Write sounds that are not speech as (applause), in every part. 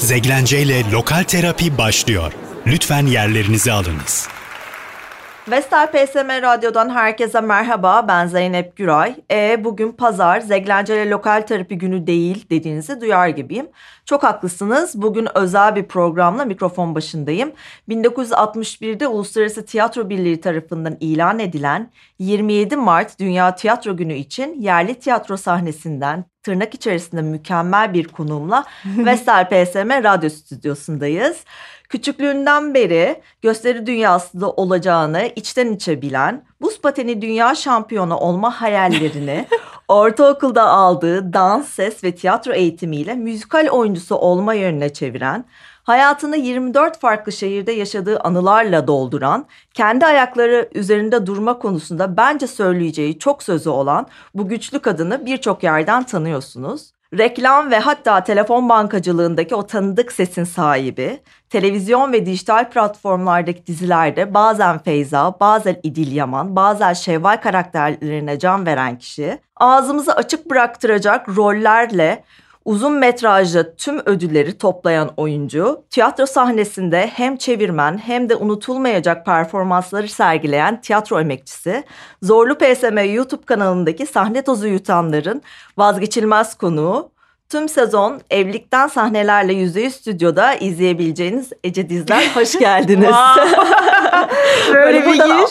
Zeglence ile Lokal Terapi başlıyor. Lütfen yerlerinizi alınız. Vestel PSM Radyo'dan herkese merhaba. Ben Zeynep Güray. E, bugün pazar, Zeglenceli Lokal Terapi Günü değil dediğinizi duyar gibiyim. Çok haklısınız. Bugün özel bir programla mikrofon başındayım. 1961'de Uluslararası Tiyatro Birliği tarafından ilan edilen 27 Mart Dünya Tiyatro Günü için yerli tiyatro sahnesinden tırnak içerisinde mükemmel bir konumla (laughs) Vestel PSM Radyo Stüdyosu'ndayız. Küçüklüğünden beri gösteri dünyasında olacağını içten içe bilen, buz pateni dünya şampiyonu olma hayallerini (laughs) ortaokulda aldığı dans, ses ve tiyatro eğitimiyle müzikal oyuncusu olma yönüne çeviren, hayatını 24 farklı şehirde yaşadığı anılarla dolduran, kendi ayakları üzerinde durma konusunda bence söyleyeceği çok sözü olan bu güçlü kadını birçok yerden tanıyorsunuz reklam ve hatta telefon bankacılığındaki o tanıdık sesin sahibi, televizyon ve dijital platformlardaki dizilerde bazen Feyza, bazen İdil Yaman, bazen Şevval karakterlerine can veren kişi, ağzımızı açık bıraktıracak rollerle uzun metrajlı tüm ödülleri toplayan oyuncu, tiyatro sahnesinde hem çevirmen hem de unutulmayacak performansları sergileyen tiyatro emekçisi, Zorlu PSM YouTube kanalındaki sahne tozu yutanların vazgeçilmez konuğu, Tüm sezon evlilikten sahnelerle yüzde stüdyoda izleyebileceğiniz Ece Dizler hoş geldiniz. (laughs) Böyle bir giriş.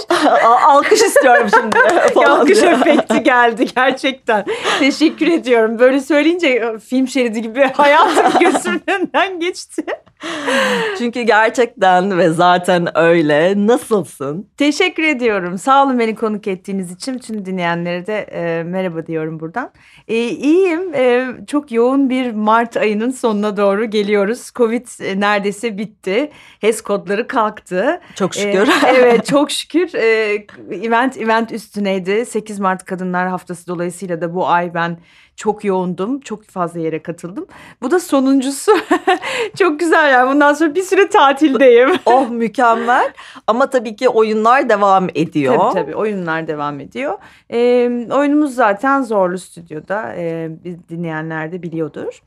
Alkış istiyorum şimdi. (laughs) Alkış efekti geldi gerçekten. Teşekkür ediyorum. Böyle söyleyince e, film şeridi gibi hayatım (laughs) gözümün önünden geçti. (laughs) Çünkü gerçekten ve zaten öyle. Nasılsın? Teşekkür ediyorum. Sağ olun beni konuk ettiğiniz için. Tüm dinleyenlere de e, merhaba diyorum buradan. E, iyiyim. E, çok yoğun bir Mart ayının sonuna doğru geliyoruz. Covid e, neredeyse bitti. HES kodları kalktı. Çok e, şükür. E, (laughs) evet çok şükür. E, event event üstüneydi. 8 Mart Kadınlar Haftası dolayısıyla da bu ay ben çok yoğundum. Çok fazla yere katıldım. Bu da sonuncusu. (laughs) çok güzel yani. Bundan sonra bir süre tatildeyim. (laughs) oh mükemmel. Ama tabii ki oyunlar devam ediyor. Tabii tabii oyunlar devam ediyor. Ee, oyunumuz zaten Zorlu Stüdyo'da. Ee, dinleyenler de biliyordur.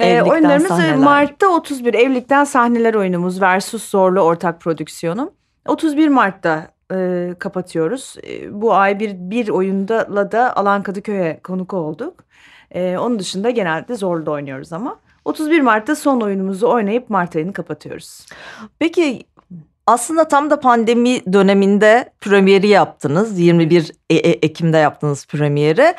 Ee, oyunlarımız sahneler. Mart'ta 31 Evlilikten Sahneler oyunumuz versus Zorlu ortak prodüksiyonu. 31 Mart'ta e, kapatıyoruz. E, bu ay bir, bir oyunda da Alan Kadıköy'e konuk olduk. E, onun dışında genelde zorlu oynuyoruz ama. 31 Mart'ta son oyunumuzu oynayıp Mart ayını kapatıyoruz. Peki aslında tam da pandemi döneminde premieri yaptınız. 21 e- e- Ekim'de yaptınız premieri.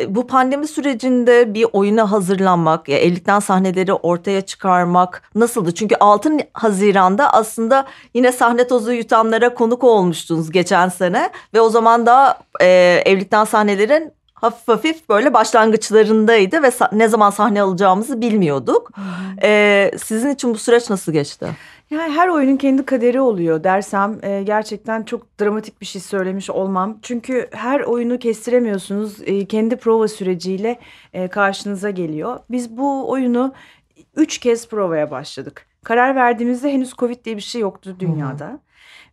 E, bu pandemi sürecinde bir oyuna hazırlanmak, ya evlilikten sahneleri ortaya çıkarmak nasıldı? Çünkü 6 Haziran'da aslında yine sahne tozu yutanlara konuk olmuştunuz geçen sene ve o zaman da e, evlilikten sahnelerin hafif hafif böyle başlangıçlarındaydı ve ne zaman sahne alacağımızı bilmiyorduk. Ee, sizin için bu süreç nasıl geçti? Yani her oyunun kendi kaderi oluyor dersem e, gerçekten çok dramatik bir şey söylemiş olmam. Çünkü her oyunu kestiremiyorsunuz. E, kendi prova süreciyle e, karşınıza geliyor. Biz bu oyunu üç kez provaya başladık. Karar verdiğimizde henüz Covid diye bir şey yoktu dünyada. Hı.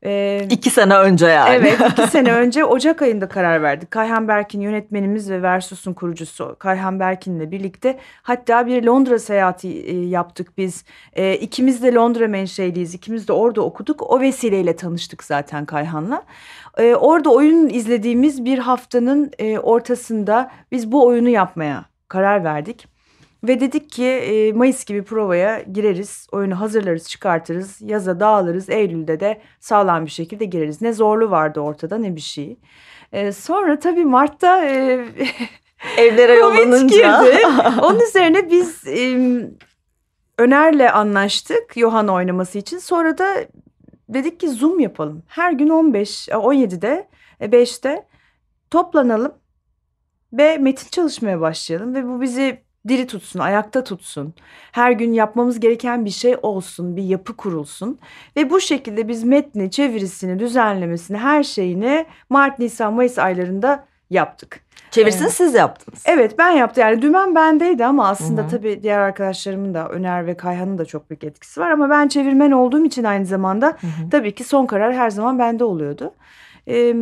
Ee, iki sene önce yani. Evet iki (laughs) sene önce Ocak ayında karar verdik. Kayhan Berkin yönetmenimiz ve Versus'un kurucusu Kayhan Berkin'le birlikte hatta bir Londra seyahati e, yaptık biz. E, ikimiz de Londra menşeliyiz. İkimiz de orada okuduk. O vesileyle tanıştık zaten Kayhan'la. E, orada oyun izlediğimiz bir haftanın e, ortasında biz bu oyunu yapmaya karar verdik. Ve dedik ki e, Mayıs gibi provaya gireriz, oyunu hazırlarız, çıkartırız, yaza dağılırız, Eylül'de de sağlam bir şekilde gireriz. Ne zorlu vardı ortada ne bir şey. E, sonra tabii Mart'ta e, (laughs) evlere yollanınca girdi. (laughs) Onun üzerine biz e, Öner'le anlaştık Yohan oynaması için. Sonra da dedik ki Zoom yapalım. Her gün 15, 17'de, 5'te toplanalım ve metin çalışmaya başlayalım ve bu bizi diri tutsun, ayakta tutsun. Her gün yapmamız gereken bir şey olsun, bir yapı kurulsun. Ve bu şekilde biz metni, çevirisini, düzenlemesini, her şeyini Mart, Nisan, Mayıs aylarında yaptık. Çevirisini ee, siz yaptınız. Evet ben yaptım. Yani dümen bendeydi ama aslında Hı-hı. tabii diğer arkadaşlarımın da Öner ve Kayhan'ın da çok büyük etkisi var. Ama ben çevirmen olduğum için aynı zamanda Hı-hı. tabii ki son karar her zaman bende oluyordu. Ee,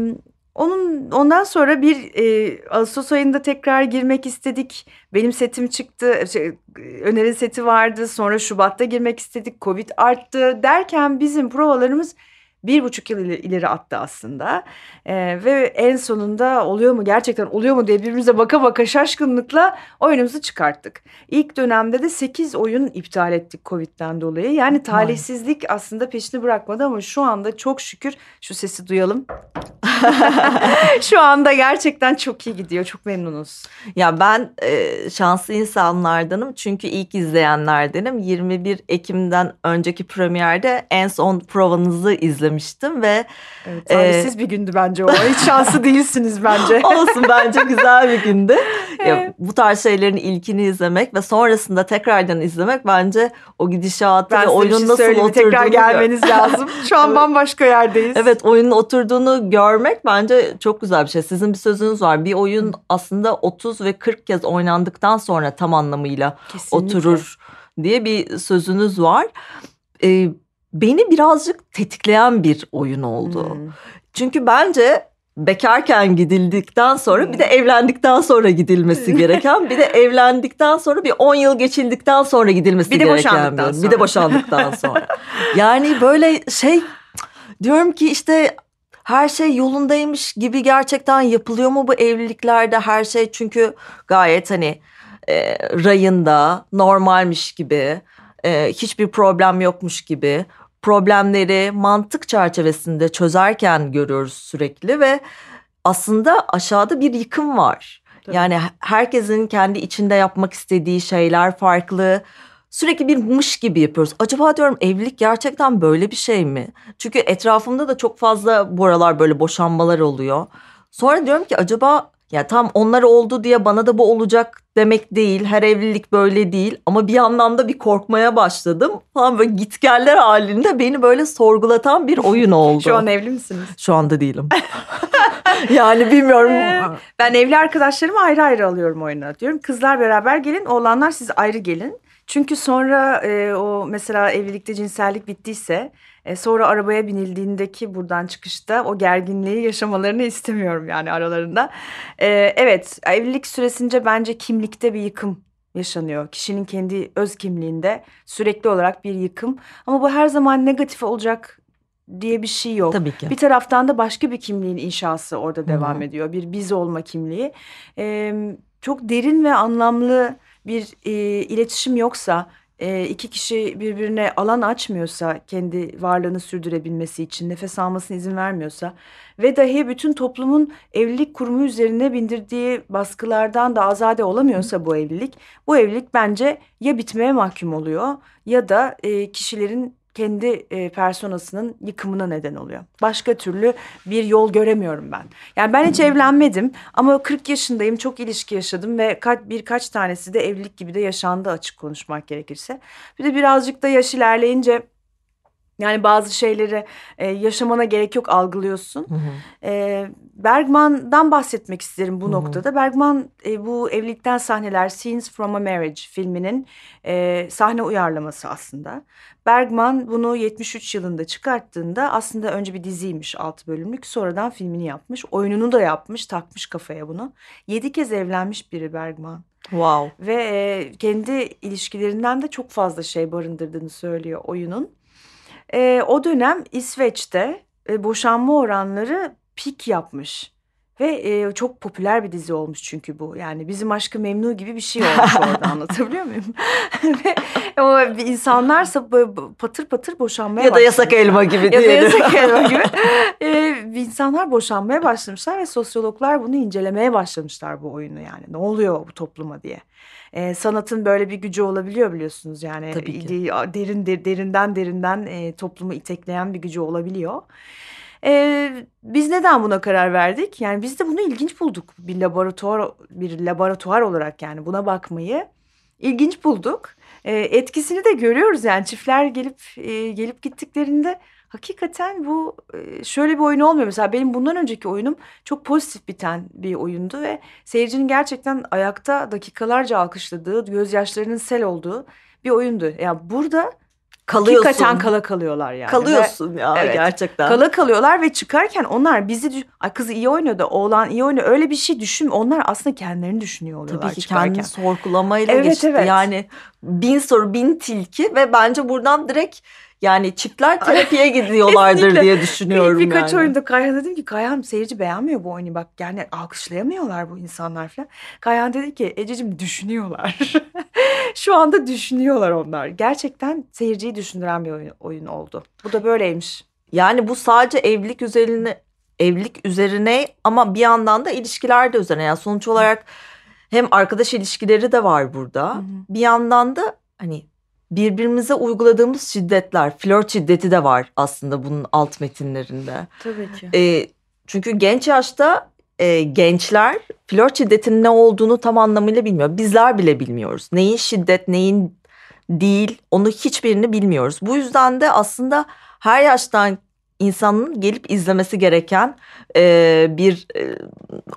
onun ondan sonra bir e, Ağustos ayında tekrar girmek istedik. Benim setim çıktı. Şey, Öner'in seti vardı. Sonra Şubat'ta girmek istedik. Covid arttı derken bizim provalarımız bir buçuk yıl ileri attı aslında. Ee, ve en sonunda oluyor mu gerçekten oluyor mu diye birbirimize baka baka şaşkınlıkla oyunumuzu çıkarttık. İlk dönemde de 8 oyun iptal ettik Covid'den dolayı. Yani talihsizlik aslında peşini bırakmadı ama şu anda çok şükür şu sesi duyalım. (laughs) şu anda gerçekten çok iyi gidiyor. Çok memnunuz. Ya ben e, şanslı insanlardanım çünkü ilk izleyenlerdenim. 21 Ekim'den önceki premierde en son provanızı izlemiştim ve evet, talihsiz e, bir gündü bence o. Hiç şanslı değilsiniz bence. (laughs) Olsun bence güzel bir gündü. ya, bu tarz şeylerin ilkini izlemek ve sonrasında tekrardan izlemek bence o gidişatı ben ve oyunun şey nasıl oturduğunu tekrar gelmeniz (laughs) lazım. Şu an bambaşka yerdeyiz. Evet oyunun oturduğunu görmek bence çok güzel bir şey. Sizin bir sözünüz var. Bir oyun aslında 30 ve 40 kez oynandıktan sonra tam anlamıyla Kesinlikle. oturur diye bir sözünüz var. Ee, beni birazcık tetikleyen bir oyun oldu. Hmm. Çünkü bence bekarken gidildikten sonra bir de evlendikten sonra gidilmesi (laughs) gereken bir de evlendikten sonra bir 10 yıl geçildikten sonra gidilmesi bir de gereken boşandıktan bir, sonra. bir de boşandıktan (laughs) sonra. yani böyle şey diyorum ki işte her şey yolundaymış gibi gerçekten yapılıyor mu bu evliliklerde her şey çünkü gayet hani e, rayında normalmiş gibi e, hiçbir problem yokmuş gibi problemleri mantık çerçevesinde çözerken görüyoruz sürekli ve aslında aşağıda bir yıkım var. Tabii. Yani herkesin kendi içinde yapmak istediği şeyler farklı. Sürekli bir mış gibi yapıyoruz. Acaba diyorum evlilik gerçekten böyle bir şey mi? Çünkü etrafımda da çok fazla bu aralar böyle boşanmalar oluyor. Sonra diyorum ki acaba ya tam onlar oldu diye bana da bu olacak demek değil. Her evlilik böyle değil. Ama bir yandan da bir korkmaya başladım. Falan böyle gitgeller halinde beni böyle sorgulatan bir oyun (laughs) oldu. Şu an evli misiniz? Şu anda değilim. (laughs) yani bilmiyorum. Ee, ben evli arkadaşlarımı ayrı ayrı alıyorum oyuna. Diyorum kızlar beraber gelin, oğlanlar siz ayrı gelin. Çünkü sonra e, o mesela evlilikte cinsellik bittiyse e, sonra arabaya binildiğindeki buradan çıkışta o gerginliği yaşamalarını istemiyorum yani aralarında. E, evet evlilik süresince bence kimlikte bir yıkım yaşanıyor. Kişinin kendi öz kimliğinde sürekli olarak bir yıkım. Ama bu her zaman negatif olacak diye bir şey yok. Tabii ki. Bir taraftan da başka bir kimliğin inşası orada devam Hı-hı. ediyor. Bir biz olma kimliği. Ee, çok derin ve anlamlı bir e, iletişim yoksa e, iki kişi birbirine alan açmıyorsa kendi varlığını sürdürebilmesi için nefes almasına izin vermiyorsa ve dahi bütün toplumun evlilik kurumu üzerine bindirdiği baskılardan da azade olamıyorsa bu evlilik bu evlilik bence ya bitmeye mahkum oluyor ya da e, kişilerin kendi e, personasının yıkımına neden oluyor. Başka türlü bir yol göremiyorum ben. Yani ben hiç evlenmedim ama 40 yaşındayım, çok ilişki yaşadım ve kaç, birkaç tanesi de evlilik gibi de yaşandı açık konuşmak gerekirse. Bir de birazcık da yaş ilerleyince yani bazı şeyleri e, yaşamana gerek yok algılıyorsun. Hı hı. E, Bergman'dan bahsetmek isterim bu hı hı. noktada. Bergman e, bu evlilikten sahneler Scenes from a Marriage filminin e, sahne uyarlaması aslında. Bergman bunu 73 yılında çıkarttığında aslında önce bir diziymiş 6 bölümlük sonradan filmini yapmış. Oyununu da yapmış takmış kafaya bunu. 7 kez evlenmiş biri Bergman. Wow. Ve e, kendi ilişkilerinden de çok fazla şey barındırdığını söylüyor oyunun. E, o dönem İsveç'te e, boşanma oranları pik yapmış. Ve e, çok popüler bir dizi olmuş çünkü bu. Yani bizim Aşkı Memnu gibi bir şey olmuş orada anlatabiliyor muyum? (laughs) Ve o insanlar patır patır boşanmaya Ya da yasak elma gibi diyelim. Ya da yasak elma gibi. (laughs) e, insanlar boşanmaya başlamışlar ve sosyologlar bunu incelemeye başlamışlar bu oyunu yani. Ne oluyor bu topluma diye. E, sanatın böyle bir gücü olabiliyor biliyorsunuz yani. Tabii ki. Derin, derinden derinden e, toplumu itekleyen bir gücü olabiliyor. Ee, biz neden buna karar verdik? Yani biz de bunu ilginç bulduk. Bir laboratuvar bir laboratuvar olarak yani buna bakmayı ilginç bulduk. Ee, etkisini de görüyoruz yani çiftler gelip e, gelip gittiklerinde hakikaten bu e, şöyle bir oyun olmuyor. Mesela benim bundan önceki oyunum çok pozitif biten bir oyundu ve seyircinin gerçekten ayakta dakikalarca alkışladığı, gözyaşlarının sel olduğu bir oyundu. Ya yani burada Kalıyorsun. Hakikaten kala kalıyorlar yani. Kalıyorsun ya Evet. gerçekten. Kala kalıyorlar ve çıkarken onlar bizi Ay kız iyi oynuyordu, oğlan iyi oynuyor. Öyle bir şey düşün. Onlar aslında kendilerini düşünüyor oluyorlar Tabii ki çıkarken. kendini sorgulamayla Evet, geçti. evet. Yani bin soru bin tilki ve bence buradan direkt yani çiftler terapiye gidiyorlardır diye düşünüyorum İlk birkaç yani. oyunda Kayhan dedim ki Kayhan seyirci beğenmiyor bu oyunu bak yani alkışlayamıyorlar bu insanlar falan. Kayhan dedi ki Ececiğim düşünüyorlar. (laughs) Şu anda düşünüyorlar onlar. Gerçekten seyirciyi düşündüren bir oyun, oyun oldu. Bu da böyleymiş. Yani bu sadece evlilik üzerine evlilik üzerine ama bir yandan da ilişkiler de üzerine. Yani sonuç olarak hem arkadaş ilişkileri de var burada. hı. Bir yandan da hani birbirimize uyguladığımız şiddetler, flört şiddeti de var aslında bunun alt metinlerinde. Tabii ki. E, çünkü genç yaşta e, gençler flört şiddetinin ne olduğunu tam anlamıyla bilmiyor. Bizler bile bilmiyoruz. Neyin şiddet, neyin değil onu hiçbirini bilmiyoruz. Bu yüzden de aslında her yaştan insanın gelip izlemesi gereken e, bir e,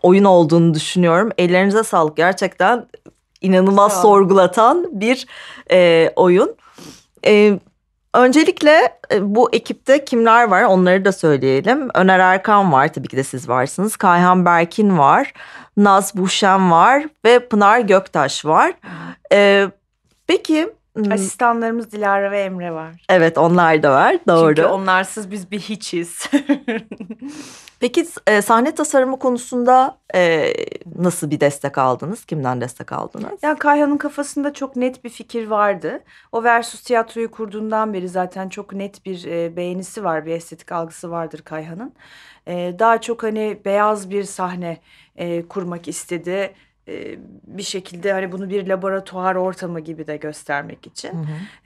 oyun olduğunu düşünüyorum. Ellerinize sağlık gerçekten inanılmaz Sağ sorgulatan bir e, oyun. E, öncelikle e, bu ekipte kimler var onları da söyleyelim. Öner Erkan var tabii ki de siz varsınız. Kayhan Berkin var. Naz Buşen var ve Pınar Göktaş var. E, peki hmm, Asistanlarımız Dilara ve Emre var. evet onlar da var doğru. Çünkü onlarsız biz bir hiçiz. (laughs) Peki e, sahne tasarımı konusunda e, nasıl bir destek aldınız? Kimden destek aldınız? Yani Kayhan'ın kafasında çok net bir fikir vardı. O Versus tiyatroyu kurduğundan beri zaten çok net bir e, beğenisi var, bir estetik algısı vardır Kayhan'ın. E, daha çok hani beyaz bir sahne e, kurmak istedi. E, bir şekilde hani bunu bir laboratuvar ortamı gibi de göstermek için.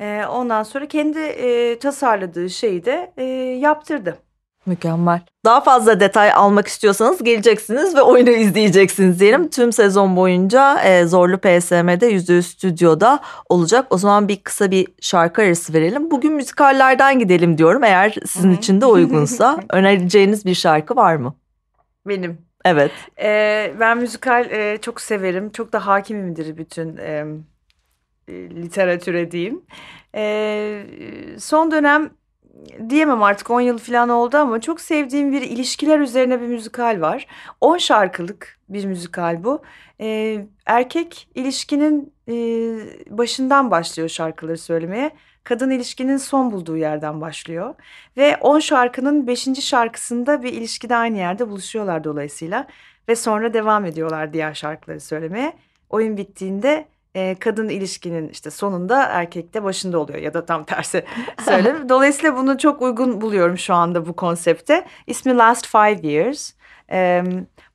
E, ondan sonra kendi e, tasarladığı şeyi de e, yaptırdı. Mükemmel. Daha fazla detay almak istiyorsanız geleceksiniz ve oyunu izleyeceksiniz diyelim. Tüm sezon boyunca e, Zorlu PSM'de %100 stüdyoda olacak. O zaman bir kısa bir şarkı arası verelim. Bugün müzikallerden gidelim diyorum eğer sizin Hı hı. için de uygunsa. (laughs) Önereceğiniz bir şarkı var mı? Benim Evet. Ee, ben müzikal e, çok severim. Çok da hakimimdir bütün e, e, literatüre diyeyim. E, son dönem diyemem artık 10 yıl falan oldu ama çok sevdiğim bir ilişkiler üzerine bir müzikal var. 10 şarkılık bir müzikal bu. E, erkek ilişkinin e, başından başlıyor şarkıları söylemeye. Kadın ilişkinin son bulduğu yerden başlıyor. Ve 10 şarkının 5. şarkısında bir ilişkide aynı yerde buluşuyorlar dolayısıyla. Ve sonra devam ediyorlar diğer şarkıları söylemeye. Oyun bittiğinde e, kadın ilişkinin işte sonunda erkek de başında oluyor ya da tam tersi (laughs) söyleyeyim. Dolayısıyla bunu çok uygun buluyorum şu anda bu konsepte. İsmi Last Five Years.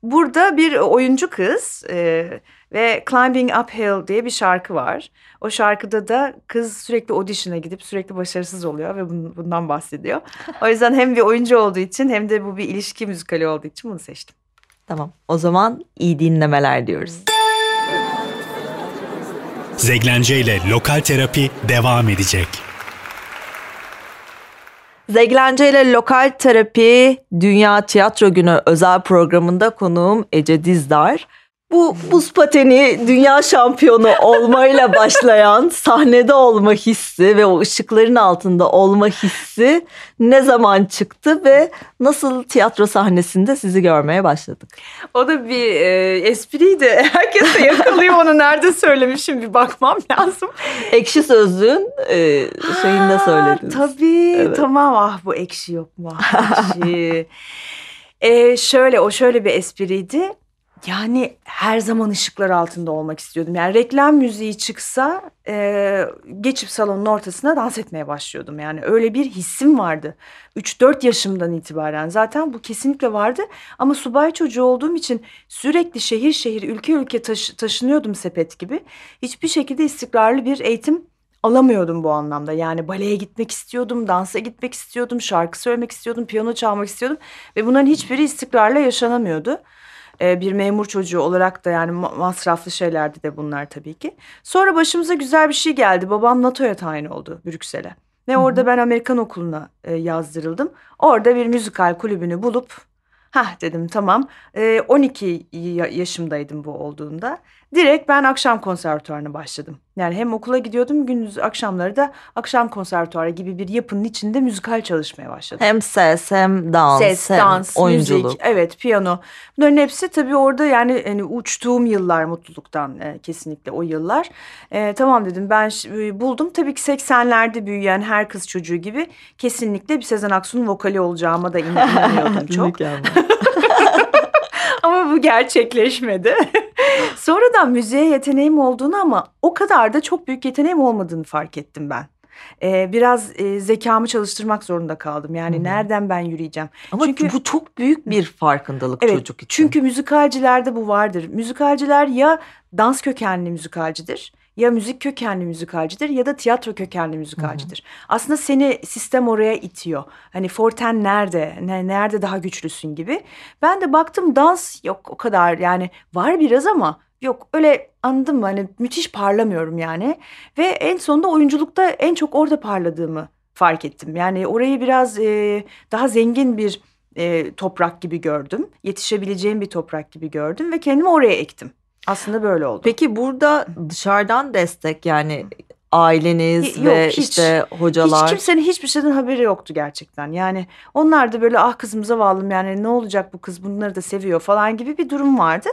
Burada bir oyuncu kız e, ve Climbing Uphill diye bir şarkı var. O şarkıda da kız sürekli audition'a gidip sürekli başarısız oluyor ve bun- bundan bahsediyor. O yüzden hem bir oyuncu olduğu için hem de bu bir ilişki müzikali olduğu için bunu seçtim. Tamam. O zaman iyi dinlemeler diyoruz. Zeglence ile Lokal Terapi devam edecek. Zeglence ile Lokal Terapi Dünya Tiyatro Günü özel programında konuğum Ece Dizdar. Bu buz pateni dünya şampiyonu olmayla (laughs) başlayan sahnede olma hissi ve o ışıkların altında olma hissi ne zaman çıktı ve nasıl tiyatro sahnesinde sizi görmeye başladık? O da bir e, espriydi. (laughs) Herkes de yakalıyor onu. Nerede söylemişim bir bakmam lazım. Ekşi Sözlüğün e, şeyinde söylediniz. Tabii Evet. tamam ah bu ekşi yok mu ah, (laughs) ekşi. Ee, şöyle o şöyle bir espriydi. Yani her zaman ışıklar altında olmak istiyordum. Yani reklam müziği çıksa e, geçip salonun ortasına dans etmeye başlıyordum. Yani öyle bir hissim vardı. 3-4 yaşımdan itibaren zaten bu kesinlikle vardı. Ama subay çocuğu olduğum için sürekli şehir şehir ülke ülke taşı- taşınıyordum sepet gibi. Hiçbir şekilde istikrarlı bir eğitim alamıyordum bu anlamda. Yani baleye gitmek istiyordum, dansa gitmek istiyordum, şarkı söylemek istiyordum, piyano çalmak istiyordum. Ve bunların hiçbiri istikrarla yaşanamıyordu. Ee, bir memur çocuğu olarak da yani ma- masraflı şeylerdi de bunlar tabii ki. Sonra başımıza güzel bir şey geldi. Babam NATO'ya tayin oldu Brüksel'e. Ve orada ben Amerikan okuluna e, yazdırıldım. Orada bir müzikal kulübünü bulup Ha dedim tamam. Ee, 12 ya- yaşımdaydım bu olduğunda. Direkt ben akşam konservatuarına başladım. Yani hem okula gidiyordum gündüz akşamları da akşam konservatuarı gibi bir yapının içinde müzikal çalışmaya başladım. Hem ses hem dans Ses, hem dans, oyunculuk. müzik, evet piyano. Bunların hepsi tabii orada yani hani uçtuğum yıllar mutluluktan e, kesinlikle o yıllar. E, tamam dedim ben e, buldum. Tabii ki 80'lerde büyüyen her kız çocuğu gibi kesinlikle bir Sezen Aksu'nun vokali olacağıma da inan- inanıyordum (laughs) çok. (laughs) Ama bu gerçekleşmedi. (laughs) Sonradan müziğe yeteneğim olduğunu ama o kadar da çok büyük yeteneğim olmadığını fark ettim ben. Ee, biraz e, zekamı çalıştırmak zorunda kaldım. Yani Hı hı. nereden ben yürüyeceğim? Ama Çünkü- bu çok büyük bir farkındalık Evet, çocuk için. Çünkü müzikalcilerde bu vardır. Müzikalciler ya dans kökenli müzikalcidir, ya müzik kökenli müzikalcidir ya da tiyatro kökenli müzikalcidir. Aslında seni sistem oraya itiyor. Hani forten nerede, ne, nerede daha güçlüsün gibi. Ben de baktım dans yok o kadar yani var biraz ama yok öyle anladın mı? Hani müthiş parlamıyorum yani. Ve en sonunda oyunculukta en çok orada parladığımı fark ettim. Yani orayı biraz e, daha zengin bir e, toprak gibi gördüm. Yetişebileceğim bir toprak gibi gördüm ve kendimi oraya ektim. Aslında böyle oldu. Peki burada dışarıdan destek yani aileniz Yok, ve hiç. işte hocalar. Hiç kimsenin hiçbir şeyden haberi yoktu gerçekten. Yani onlar da böyle ah kızımıza bağlım yani ne olacak bu kız bunları da seviyor falan gibi bir durum vardı.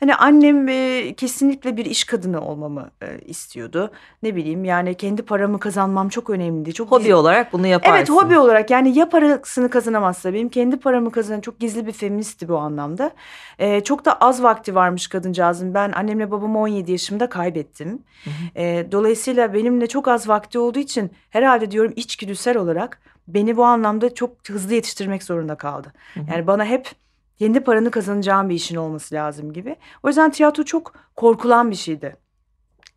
Hani annem e, kesinlikle bir iş kadını olmamı e, istiyordu. Ne bileyim yani kendi paramı kazanmam çok önemliydi. Çok Hobi giz- olarak bunu yaparsın. Evet hobi olarak yani ya parasını kazanamazsa benim kendi paramı kazanan çok gizli bir feministti bu anlamda. Ee, çok da az vakti varmış kadıncağızın. Ben annemle babamı 17 yaşımda kaybettim. Hı hı. Ee, dolayısıyla benimle çok az vakti olduğu için herhalde diyorum içgüdüsel olarak beni bu anlamda çok hızlı yetiştirmek zorunda kaldı. Hı hı. Yani bana hep kendi paranı kazanacağın bir işin olması lazım gibi. O yüzden tiyatro çok korkulan bir şeydi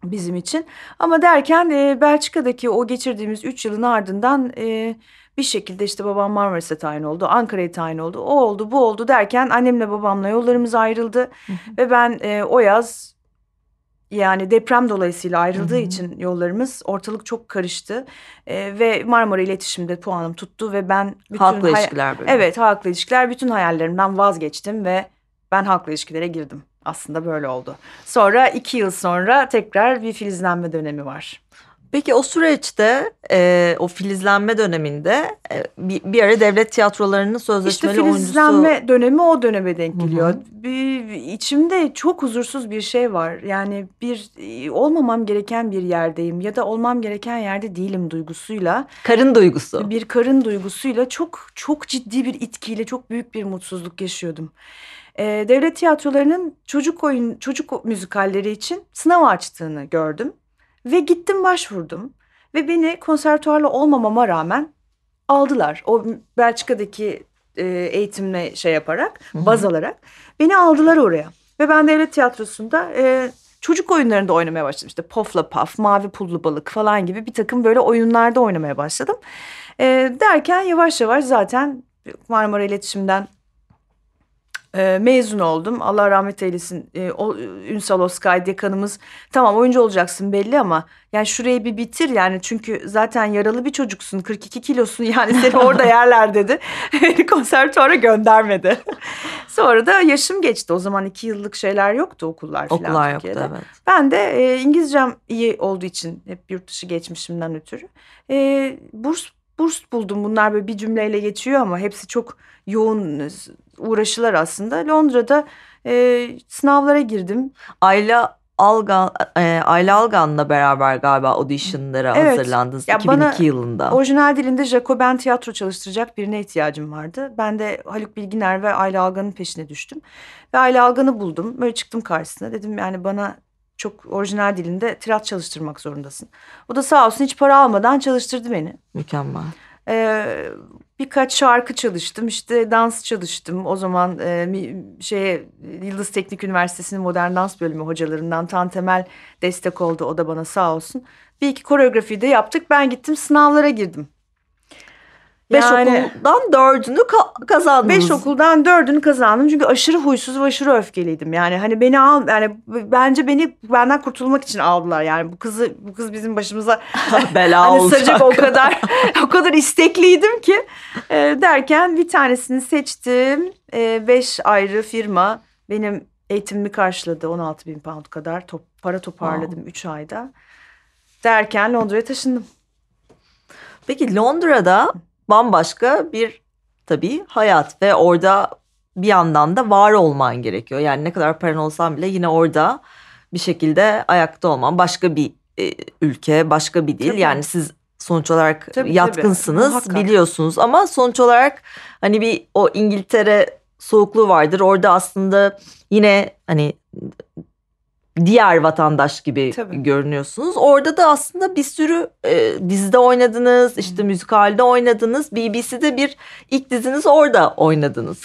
bizim için. Ama derken e, Belçika'daki o geçirdiğimiz 3 yılın ardından e, bir şekilde işte babam Marmaris'e tayin oldu, Ankara'ya tayin oldu, o oldu, bu oldu derken annemle babamla yollarımız ayrıldı. Ve ben e, o yaz yani deprem dolayısıyla ayrıldığı Hı hı. için yollarımız ortalık çok karıştı. E, ve Marmara İletişim'de puanım tuttu ve ben bütün Halkla ilişkiler bölümü. Evet halkla ilişkiler bütün hayallerimden vazgeçtim ve ben halkla ilişkilere girdim. Aslında böyle oldu. Sonra iki yıl sonra tekrar bir filizlenme dönemi var. Peki o süreçte e, o filizlenme döneminde e, bir, bir ara devlet tiyatrolarının İşte sözleşmeli filizlenme oyuncusu. dönemi o döneme denk Hı hı. geliyor. Bir, içimde çok huzursuz bir şey var. Yani bir e, olmamam gereken bir yerdeyim ya da olmam gereken yerde değilim duygusuyla. Karın duygusu. bir karın duygusuyla çok çok ciddi bir itkiyle çok büyük bir mutsuzluk yaşıyordum. Ee, devlet tiyatrolarının çocuk oyun çocuk müzikalleri için sınav açtığını gördüm ve gittim başvurdum ve beni konservatuarla olmamama rağmen aldılar. O Belçika'daki e, eğitimle şey yaparak baz alarak beni aldılar oraya ve ben devlet tiyatrosunda e, çocuk oyunlarında oynamaya başladım. İşte Pofla Paf, Mavi Pullu Balık falan gibi bir takım böyle oyunlarda oynamaya başladım. E, derken yavaş yavaş zaten Marmara İletişim'den e, mezun oldum. Allah rahmet eylesin. E, o, Ünsal Oskay dekanımız tamam oyuncu olacaksın belli ama yani şurayı bir bitir yani çünkü zaten yaralı bir çocuksun 42 kilosun yani seni (laughs) orada yerler dedi. Konservatuara göndermedi. (laughs) Sonra da yaşım geçti. O zaman iki yıllık şeyler yoktu okullar falan. Okullar yoktu Türkiye'de. evet. Ben de e, İngilizcem iyi olduğu için hep yurt dışı geçmişimden ötürü e, burs burs buldum. Bunlar böyle bir cümleyle geçiyor ama hepsi çok yoğun uğraşılar aslında. Londra'da e, sınavlara girdim. Ayla Algan, e, Ayla Algan'la beraber galiba auditionlara Evet. hazırlandınız Ya 2002 bana yılında. Orijinal dilinde Jacoben tiyatro çalıştıracak birine ihtiyacım vardı. Ben de Haluk Bilginer ve Ayla Algan'ın peşine düştüm. Ve Ayla Algan'ı buldum. Böyle çıktım karşısına. Dedim yani bana çok orijinal dilinde tirat çalıştırmak zorundasın. O da sağ olsun hiç para almadan çalıştırdı beni. Mükemmel. Ee, birkaç şarkı çalıştım işte dans çalıştım. O zaman e, şeye Yıldız Teknik Üniversitesi'nin modern dans bölümü hocalarından Tan Temel destek oldu. O da bana sağ olsun. Bir iki koreografi de yaptık. Ben gittim sınavlara girdim. Beş Yani- okuldan dördünü ka- kazandınız. Beş okuldan dördünü kazandım çünkü aşırı huysuz ve aşırı öfkeliydim. Yani hani beni al yani bence beni benden kurtulmak için aldılar. Yani bu kızı bu kız bizim başımıza (laughs) (laughs) Bela hani olacak. o kadar (laughs) o kadar istekliydim ki E, derken bir tanesini seçtim. E, beş ayrı firma benim eğitimimi karşıladı 16 bin pound kadar top, para toparladım 3 ayda. Derken Londra'ya taşındım. Peki Londra'da bambaşka bir tabii hayat ve orada bir yandan da var olman gerekiyor. Yani ne kadar paran olsan bile yine orada bir şekilde ayakta olman. Başka bir e, ülke, başka bir dil. Tabii. Yani siz sonuç olarak Tabii, tabii. yatkınsınız, Muhakkak. biliyorsunuz ama sonuç olarak hani bir o İngiltere soğukluğu vardır. Orada aslında yine hani diğer vatandaş gibi Tabii. görünüyorsunuz. Orada da aslında bir sürü e, dizide oynadınız, işte müzikalde oynadınız. BBC'de bir ilk diziniz orada oynadınız.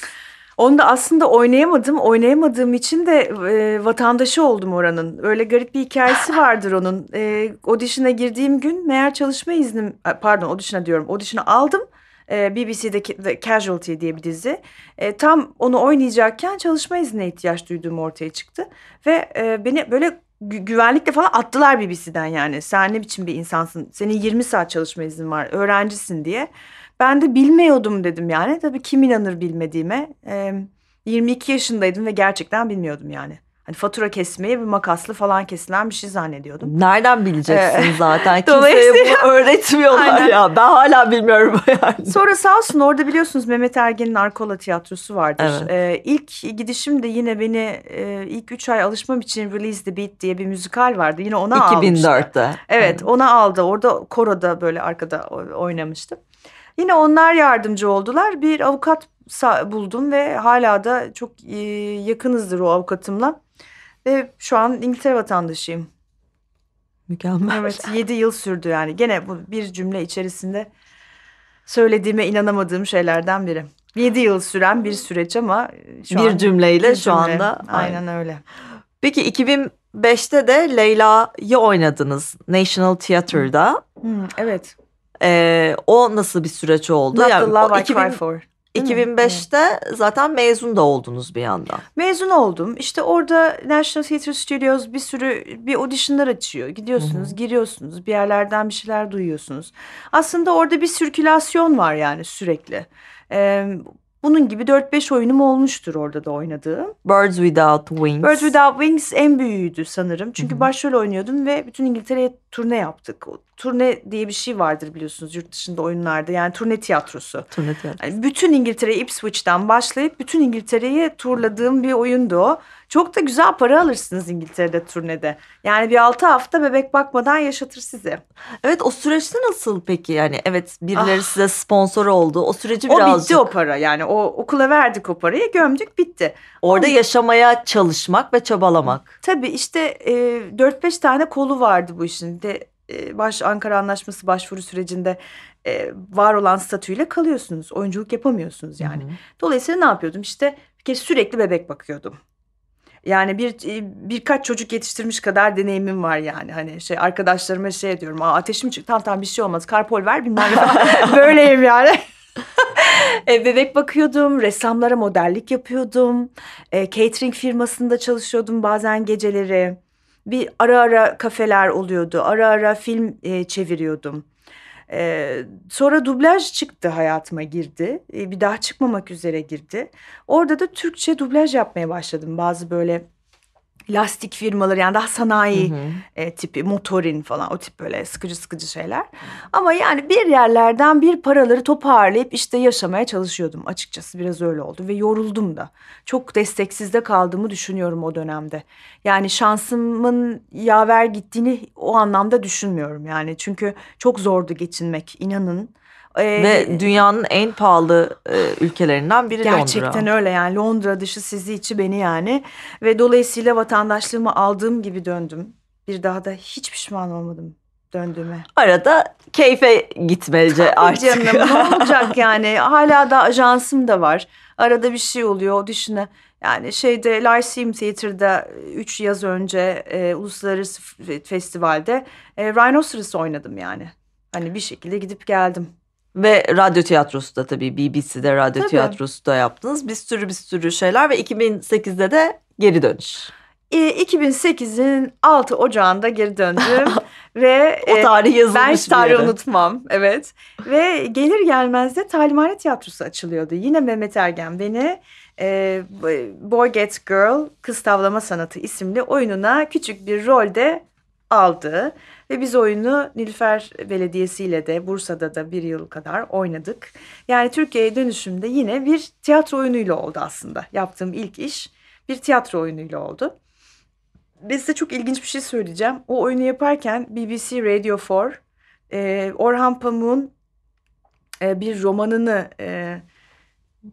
Onu da aslında oynayamadım. Oynayamadığım için de e, vatandaşı oldum oranın. Öyle garip bir hikayesi (laughs) vardır onun. E, audition'a girdiğim gün meğer çalışma iznim, e, pardon audition'a diyorum. Audition'ı aldım. E, BBC'deki The Casualty diye bir dizi. E, tam onu oynayacakken çalışma iznine ihtiyaç duyduğum ortaya çıktı. Ve e, beni böyle gü- güvenlikle falan attılar BBC'den yani. Sen ne biçim bir insansın? Senin 20 saat çalışma iznin var. Öğrencisin diye. Ben de bilmiyordum dedim yani. Tabii kim inanır bilmediğime. Ee, 22 yaşındaydım ve gerçekten bilmiyordum yani. Hani fatura kesmeyi bir makaslı falan kesilen bir şey zannediyordum. Nereden bileceksin Ee, zaten? (laughs) Kimseye bunu öğretmiyorlar Aynen. ya. Ben hala bilmiyorum yani. Sonra sağ olsun orada biliyorsunuz Mehmet Ergen'in Arkola tiyatrosu vardır. Evet. Ee, ilk gidişim de yine beni e, ilk 3 ay alışmam için Release the Beat diye bir müzikal vardı. Yine ona almıştı. 2004'te. Evet ona aldı. Orada koroda böyle arkada oynamıştım. Yine onlar yardımcı oldular. Bir avukat buldum ve hala da çok e, yakınızdır o avukatımla. Ve şu an İngiltere vatandaşıyım. Mükemmel. Evet 7 yıl sürdü yani. Gene bu bir cümle içerisinde söylediğime inanamadığım şeylerden biri. 7 yıl süren bir süreç ama e, şu bir an cümleyle bir şu cümle. anda. Aynen öyle. Peki 2005'te de Leyla'yı oynadınız National Theatre'da. Hmm, evet. Ee, o nasıl bir süreç oldu? Not Yani the love I 2000 cry for. Değil mi? 2005'te zaten mezun da oldunuz bir yandan. Mezun oldum. İşte orada National Theatre Studios bir sürü bir auditionlar açıyor. Gidiyorsunuz, giriyorsunuz, bir yerlerden bir şeyler duyuyorsunuz. Aslında orada bir sirkülasyon var yani sürekli. Ee, bunun gibi 4-5 oyunum olmuştur orada da oynadığım. Birds Without Wings. Birds Without Wings en büyüğüydü sanırım. Çünkü Hı hı. başrol oynuyordum ve bütün İngiltere'ye turne yaptık. O turne diye bir şey vardır biliyorsunuz yurt dışında oyunlarda. Yani turne tiyatrosu. Turne tiyatro. Yani bütün İngiltere Ipswich'ten başlayıp bütün İngiltere'yi turladığım bir oyundu o. Çok da güzel para alırsınız İngiltere'de turnede. Yani bir altı hafta bebek bakmadan yaşatır sizi. Evet o süreçte nasıl peki? Yani evet birileri Ah. size sponsor oldu. O süreci O birazcık bitti o para yani o okula verdik o parayı gömdük bitti. orada O- yaşamaya çalışmak ve çabalamak. Tabii işte e, 4-5 tane kolu vardı bu işin. De e, baş Ankara Anlaşması başvuru sürecinde e, var olan statüyle kalıyorsunuz. Oyunculuk yapamıyorsunuz yani. Hı hı. Dolayısıyla ne yapıyordum? İşte bir kere sürekli bebek bakıyordum. Yani bir e, birkaç çocuk yetiştirmiş kadar deneyimim var yani. Hani şey arkadaşlarıma şey diyorum. Aa, ateşim çıktı. Tamam tamam bir şey olmaz. Karpol ver bilmem ne. (laughs) Böyleyim yani. (laughs) E, bebek bakıyordum, ressamlara modellik yapıyordum. E, catering firmasında çalışıyordum bazen geceleri. Bir ara ara kafeler oluyordu. Ara ara film e, çeviriyordum. E, sonra dublaj çıktı hayatıma girdi. E, bir daha çıkmamak üzere girdi. Orada da Türkçe dublaj yapmaya başladım. Bazı böyle lastik firmaları yani daha sanayi Hı hı. e, tipi motorin falan o tip böyle sıkıcı sıkıcı şeyler. Ama yani bir yerlerden bir paraları toparlayıp işte yaşamaya çalışıyordum açıkçası biraz öyle oldu ve yoruldum da. Çok desteksizde kaldığımı düşünüyorum o dönemde. Yani şansımın yaver gittiğini o anlamda düşünmüyorum yani çünkü çok zordu geçinmek inanın. Ee, Ve dünyanın en pahalı e, ülkelerinden biri Gerçekten Londra. öyle yani Londra dışı sizi içi beni yani ve dolayısıyla vatandaşlığımı aldığım gibi döndüm. Bir daha da hiç pişman olmadım döndüğüme. Arada keyfe gitmece artık. Canım ne (laughs) olacak yani hala da ajansım da var. Arada bir şey oluyor dışına. Yani şeyde Lyceum Theatre'da 3 yaz önce e, uluslararası festivalde e, Rhinoceros oynadım yani. Hani bir şekilde gidip geldim. Ve radyo tiyatrosu da tabii BBC'de radyo Tabii. tiyatrosu da yaptınız. Bir sürü bir sürü şeyler ve 2008'de de geri dönüş. E, 2008'in 6 Ocağı'nda geri döndüm (laughs) ve O e, tarih yazılmış ben hiç tarihi yere. unutmam. Evet. Ve gelir gelmez de Talimhane Tiyatrosu açılıyordu. Yine Mehmet Ergen beni e, Boy Gets Girl Kız Tavlama Sanatı isimli oyununa küçük bir rolde aldı. Ve biz oyunu Nilüfer Belediyesi ile de Bursa'da da bir yıl kadar oynadık. Yani Türkiye'ye dönüşümde yine bir tiyatro oyunuyla oldu aslında. Yaptığım ilk iş bir tiyatro oyunuyla oldu. Ve size çok ilginç bir şey söyleyeceğim. O oyunu yaparken BBC Radio 4 e, Orhan Pamuk'un e, bir romanını e,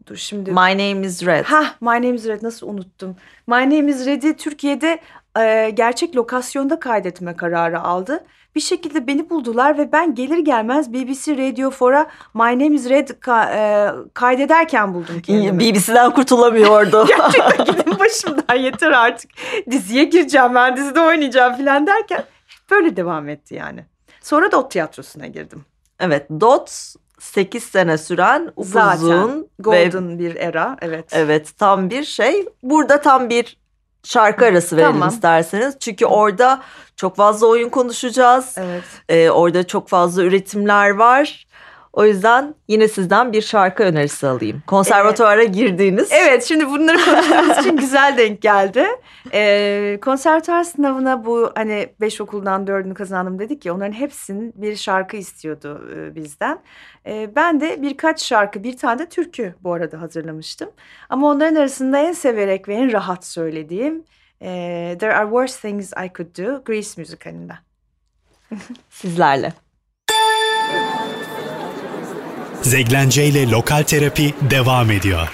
dur şimdi My Name is Red. Ha, My Name is Red nasıl unuttum. My Name is Red'i Türkiye'de e, gerçek lokasyonda kaydetme kararı aldı. Bir şekilde beni buldular ve ben gelir gelmez BBC Radio 4'a My Name is Red ka- e, kaydederken buldum kendimi. BBC'den kurtulamıyordu. (laughs) Gerçekten gidin başımdan yeter artık. Diziye gireceğim ben dizide oynayacağım falan derken böyle devam etti yani. Sonra o tiyatrosuna girdim. evet, Dot 8 sene süren upuzun Zaten ve golden bir era evet. evet tam bir şey. Burada tam bir şarkı arası verelim Tamam. isterseniz. Çünkü orada çok fazla oyun konuşacağız. Evet. Ee, orada çok fazla üretimler var. O yüzden yine sizden bir şarkı önerisi alayım. Konservatuara girdiğiniz. Evet şimdi bunları konuştuğumuz için (laughs) güzel denk geldi. Ee, konservatuar sınavına bu hani beş okuldan dördünü kazandım dedik ya onların hepsinin bir şarkı istiyordu e, bizden. E, ben de birkaç şarkı bir tane de türkü bu arada hazırlamıştım. Ama onların arasında en severek ve en rahat söylediğim e, There Are Worse Things I Could Do Grease müzikalinden. Sizlerle. Zeglence ile Lokal Terapi devam ediyor.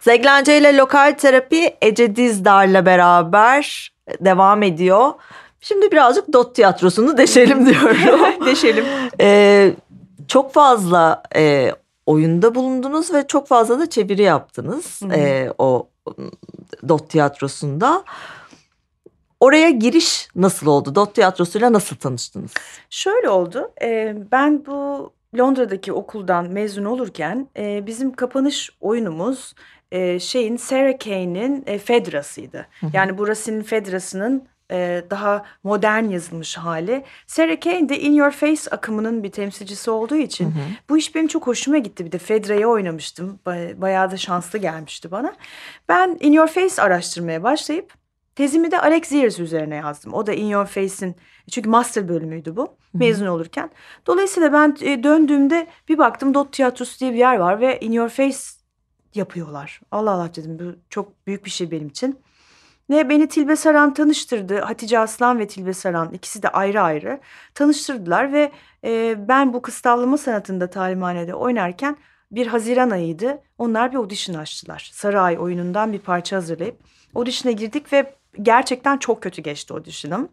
Zeglence ile Lokal Terapi Ece Dizdar'la beraber devam ediyor. Şimdi birazcık Dot tiyatrosunu (laughs) deşelim diyorum. (laughs) Deşelim. Ee, çok fazla e, oyunda bulundunuz ve çok fazla da çeviri yaptınız e, o Dot tiyatrosunda. Oraya giriş nasıl oldu? Dot tiyatrosuyla nasıl tanıştınız? Şöyle oldu. e, ben bu Londra'daki okuldan mezun olurken e, bizim kapanış oyunumuz e, şeyin Sarah Kane'in e, Fedrası'ydı. Yani burasının Fedrası'nın e, daha modern yazılmış hali. Sarah Kane de In Your Face akımının bir temsilcisi olduğu için bu iş benim çok hoşuma gitti. Bir de Fedra'yı oynamıştım. Ba- Bayağı da şanslı gelmişti bana. Ben In Your Face araştırmaya başlayıp tezimi de Alex Ziers üzerine yazdım. O da In Your Face'in çünkü master bölümüydü bu mezun olurken. Dolayısıyla ben e, döndüğümde bir baktım Dot Tiyatrosu diye bir yer var ve In Your Face yapıyorlar. Allah Allah dedim bu çok büyük bir şey benim için. Ne beni Tilbe Saran tanıştırdı. Hatice Aslan ve Tilbe Saran ikisi de ayrı ayrı tanıştırdılar ve e, ben bu kıstavlama sanatında talimhanede oynarken bir Haziran ayıydı. Onlar bir audition açtılar. Saray oyunundan bir parça hazırlayıp audition'a girdik ve gerçekten çok kötü geçti audition'ım.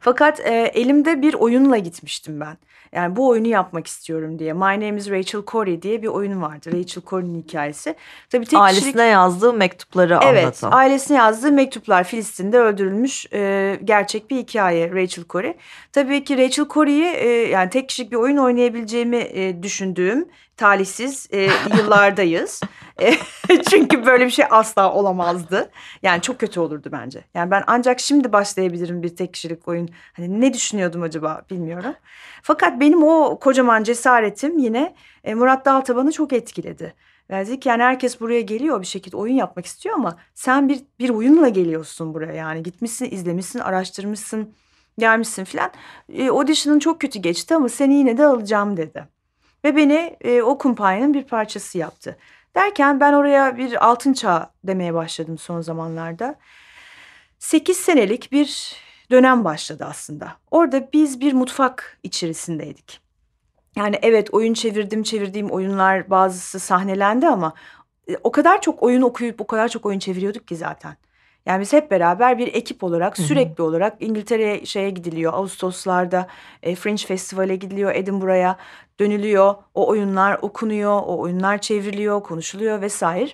Fakat e, elimde bir oyunla gitmiştim ben. Yani bu oyunu yapmak istiyorum diye. My Name is Rachel Corey diye bir oyun vardı. Rachel Corey'nin hikayesi. Tabii tek Ailesine kişilik... yazdığı mektupları Evet, anlatan. ailesine yazdığı mektuplar Filistin'de öldürülmüş e, gerçek bir hikaye Rachel Corey. Tabii ki Rachel Corey'i e, yani tek kişilik bir oyun oynayabileceğimi e, düşündüğüm talihsiz e, (laughs) yıllardayız. E, (laughs) çünkü böyle bir şey asla olamazdı. Yani çok kötü olurdu bence. Yani ben ancak şimdi başlayabilirim bir tek kişilik oyun. Hani ne düşünüyordum acaba bilmiyorum. Fakat benim o kocaman cesaretim yine e, Murat Daltaban'ı çok etkiledi. Dedik yani herkes buraya geliyor bir şekilde oyun yapmak istiyor ama sen bir, bir oyunla geliyorsun buraya yani gitmişsin izlemişsin araştırmışsın gelmişsin filan. E, audition'ın çok kötü geçti ama seni yine de alacağım dedi. Ve beni e, o kumpanyanın bir parçası yaptı. Derken ben oraya bir altın çağ demeye başladım son zamanlarda. 8 senelik bir dönem başladı aslında. Orada biz bir mutfak içerisindeydik. Yani evet oyun çevirdim çevirdiğim oyunlar bazısı sahnelendi ama e, o kadar çok oyun okuyup o kadar çok oyun çeviriyorduk ki zaten. Yani biz hep beraber bir ekip olarak sürekli olarak İngiltere'ye şeye gidiliyor. Ağustoslarda e, Fringe Festival'e gidiliyor Edinburgh'a dönülüyor. O oyunlar okunuyor, o oyunlar çevriliyor, konuşuluyor vesaire.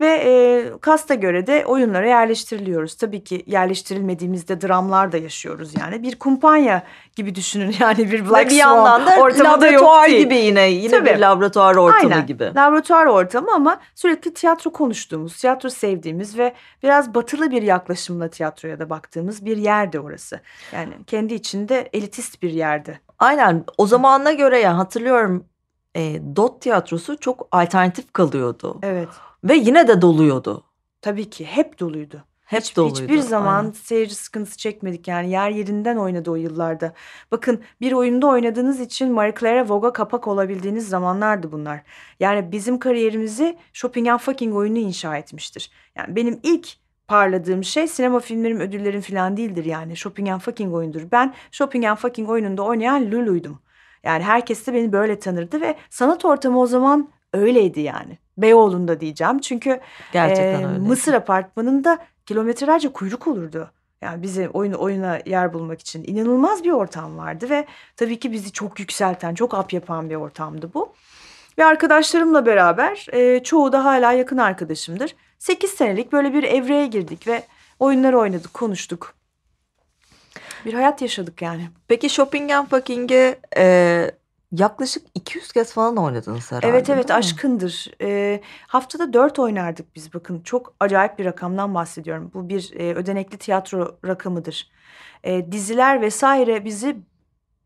Ve e, kasta göre de oyunlara yerleştiriliyoruz. Tabii ki yerleştirilmediğimizde dramlar da yaşıyoruz yani. Bir kumpanya gibi düşünün (laughs) yani bir Ve Black bir Swan yandan da ortamı da yok laboratuvar değil. gibi yine. Yine Tabii. bir laboratuvar ortamı Aynen. gibi. Laboratuvar ortamı ama sürekli tiyatro konuştuğumuz, tiyatro sevdiğimiz ve biraz batılı bir yaklaşımla tiyatroya da baktığımız bir yerde orası. Yani kendi içinde elitist bir yerde. Aynen o zamanına göre yani hatırlıyorum e, Dot tiyatrosu çok alternatif kalıyordu. Evet. Ve yine de doluyordu. Tabii ki hep doluydu. Hep Hiç- doluydu. Hiçbir zaman aynen. seyirci sıkıntısı çekmedik yani yer yerinden oynadı o yıllarda. Bakın bir oyunda oynadığınız için Marie Claire Vogue'a kapak olabildiğiniz zamanlardı bunlar. Yani bizim kariyerimizi Shopping and Fucking oyunu inşa etmiştir. Yani benim ilk parladığım şey sinema filmlerim ödüllerim falan değildir yani. Shopping and Fucking oyundur. Ben Shopping and Fucking oyununda oynayan Lulu'ydum. Yani herkes de beni böyle tanırdı ve sanat ortamı o zaman öyleydi yani. Beyoğlu'nda diyeceğim çünkü Gerçekten ee, öyle. Mısır apartmanında kilometrelerce kuyruk olurdu. Yani bize oyun oyuna yer bulmak için inanılmaz bir ortam vardı ve tabii ki bizi çok yükselten, çok ap yapan bir ortamdı bu. Ve arkadaşlarımla beraber e, çoğu da hala yakın arkadaşımdır. 8 senelik böyle bir evreye girdik ve oyunlar oynadık, konuştuk. Bir hayat yaşadık yani. Peki Shopping and Fucking'i e, yaklaşık 200 kez falan oynadınız herhalde. Evet evet aşkındır. Ee, haftada dört oynardık biz bakın. Çok acayip bir rakamdan bahsediyorum. Bu bir e, ödenekli tiyatro rakamıdır. E, diziler vesaire bizi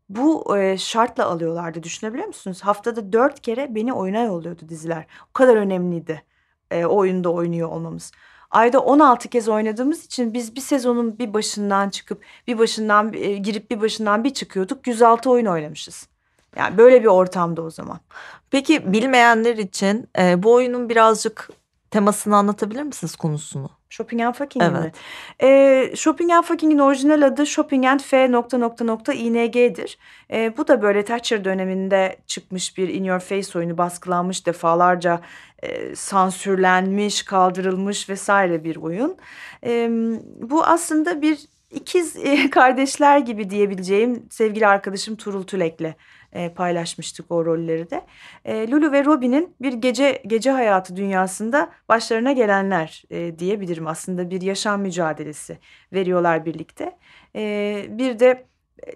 bu e, şartla alıyorlardı. Düşünebiliyor musunuz? Haftada dört kere beni oyuna yolluyordu diziler. O kadar önemliydi e, o oyunda oynuyor olmamız. Ayda 16 kez oynadığımız için biz bir sezonun bir başından çıkıp bir başından e, girip bir başından bir çıkıyorduk. 106 oyun oynamışız. Yani böyle bir ortamda o zaman. Peki bilmeyenler için e, bu oyunun birazcık temasını anlatabilir misiniz konusunu? Shopping and Fucking mi? Evet. Ee, Shopping and Fucking'in orijinal adı Shopping and F nokta nokta nokta ING'dir. Ee, bu da böyle Thatcher döneminde çıkmış bir in your face oyunu baskılanmış defalarca e, sansürlenmiş, kaldırılmış vesaire bir oyun. Ee, bu aslında bir ikiz e, (laughs) kardeşler gibi diyebileceğim sevgili arkadaşım Turul Tülek'le e, paylaşmıştık o rolleri de. E, Lulu ve Robin'in bir gece gece hayatı dünyasında başlarına gelenler e, diyebilirim. Aslında bir yaşam mücadelesi veriyorlar birlikte. E, bir de e,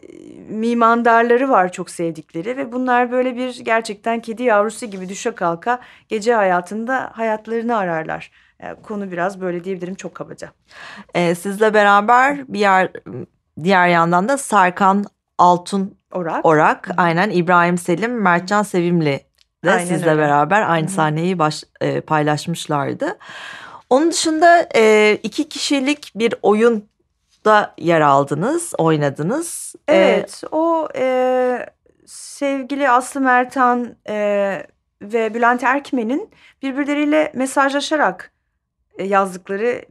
mimandarları var çok sevdikleri ve bunlar böyle bir gerçekten kedi yavrusu gibi düşe kalka gece hayatında hayatlarını ararlar. E, konu biraz böyle diyebilirim çok kabaca. E, sizle beraber bir yer diğer yandan da Serkan Altun Orak. Orak, aynen İbrahim Selim, Mertcan Sevimli de Aynen sizle öyle. beraber aynı Hı hı. sahneyi baş, e, paylaşmışlardı. Onun dışında e, iki kişilik bir oyunda yer aldınız, oynadınız. E, Evet, o e, sevgili Aslı Mertan e, ve Bülent Erkmen'in birbirleriyle mesajlaşarak e, yazdıkları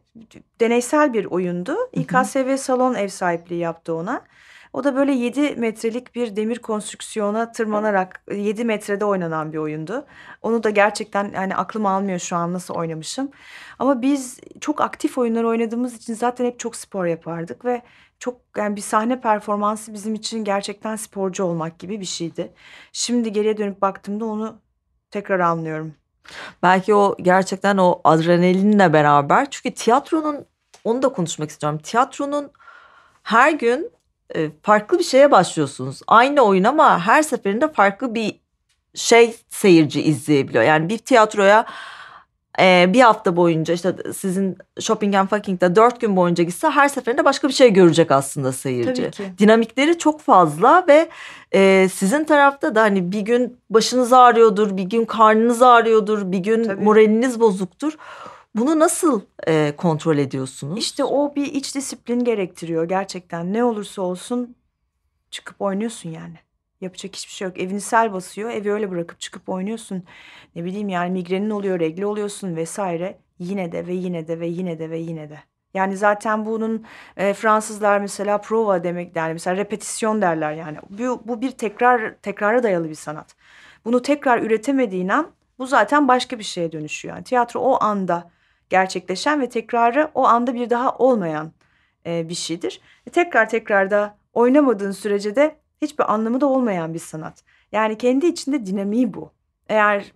deneysel bir oyundu. İKSV Salon ev sahipliği yaptı ona. O da böyle 7 metrelik bir demir konstrüksiyona tırmanarak 7 metrede oynanan bir oyundu. Onu da gerçekten yani aklım almıyor şu an nasıl oynamışım. Ama biz çok aktif oyunlar oynadığımız için zaten hep çok spor yapardık ve çok yani bir sahne performansı bizim için gerçekten sporcu olmak gibi bir şeydi. Şimdi geriye dönüp baktığımda onu tekrar anlıyorum. Belki o gerçekten o adrenalinle beraber. Çünkü tiyatronun, onu da konuşmak istiyorum. Tiyatronun her gün farklı bir şeye başlıyorsunuz. Aynı oyun ama her seferinde farklı bir şey seyirci izleyebiliyor. Yani bir tiyatroya e, bir hafta boyunca işte sizin Shopping and Fucking'de dört gün boyunca gitse her seferinde başka bir şey görecek aslında seyirci. Tabii ki. Dinamikleri çok fazla ve e, sizin tarafta da hani bir gün başınız ağrıyordur, bir gün karnınız ağrıyordur, bir gün Tabii. moraliniz bozuktur. Bunu nasıl e, kontrol ediyorsunuz? İşte o bir iç disiplin gerektiriyor gerçekten. Ne olursa olsun çıkıp oynuyorsun yani. Yapacak hiçbir şey yok. Evini sel basıyor. Evi öyle bırakıp çıkıp oynuyorsun. Ne bileyim yani migrenin oluyor, regli oluyorsun vesaire. Yine de ve yine de ve yine de ve yine de. Yani zaten bunun e, Fransızlar mesela prova demek yani mesela repetisyon derler yani. Bu, bu bir tekrar tekrara dayalı bir sanat. Bunu tekrar üretemediğin an bu zaten başka bir şeye dönüşüyor. Yani tiyatro o anda gerçekleşen ve tekrarı o anda bir daha olmayan e, bir şeydir. E, tekrar tekrar da oynamadığın sürece de hiçbir anlamı da olmayan bir sanat. Yani kendi içinde dinamiği bu. Eğer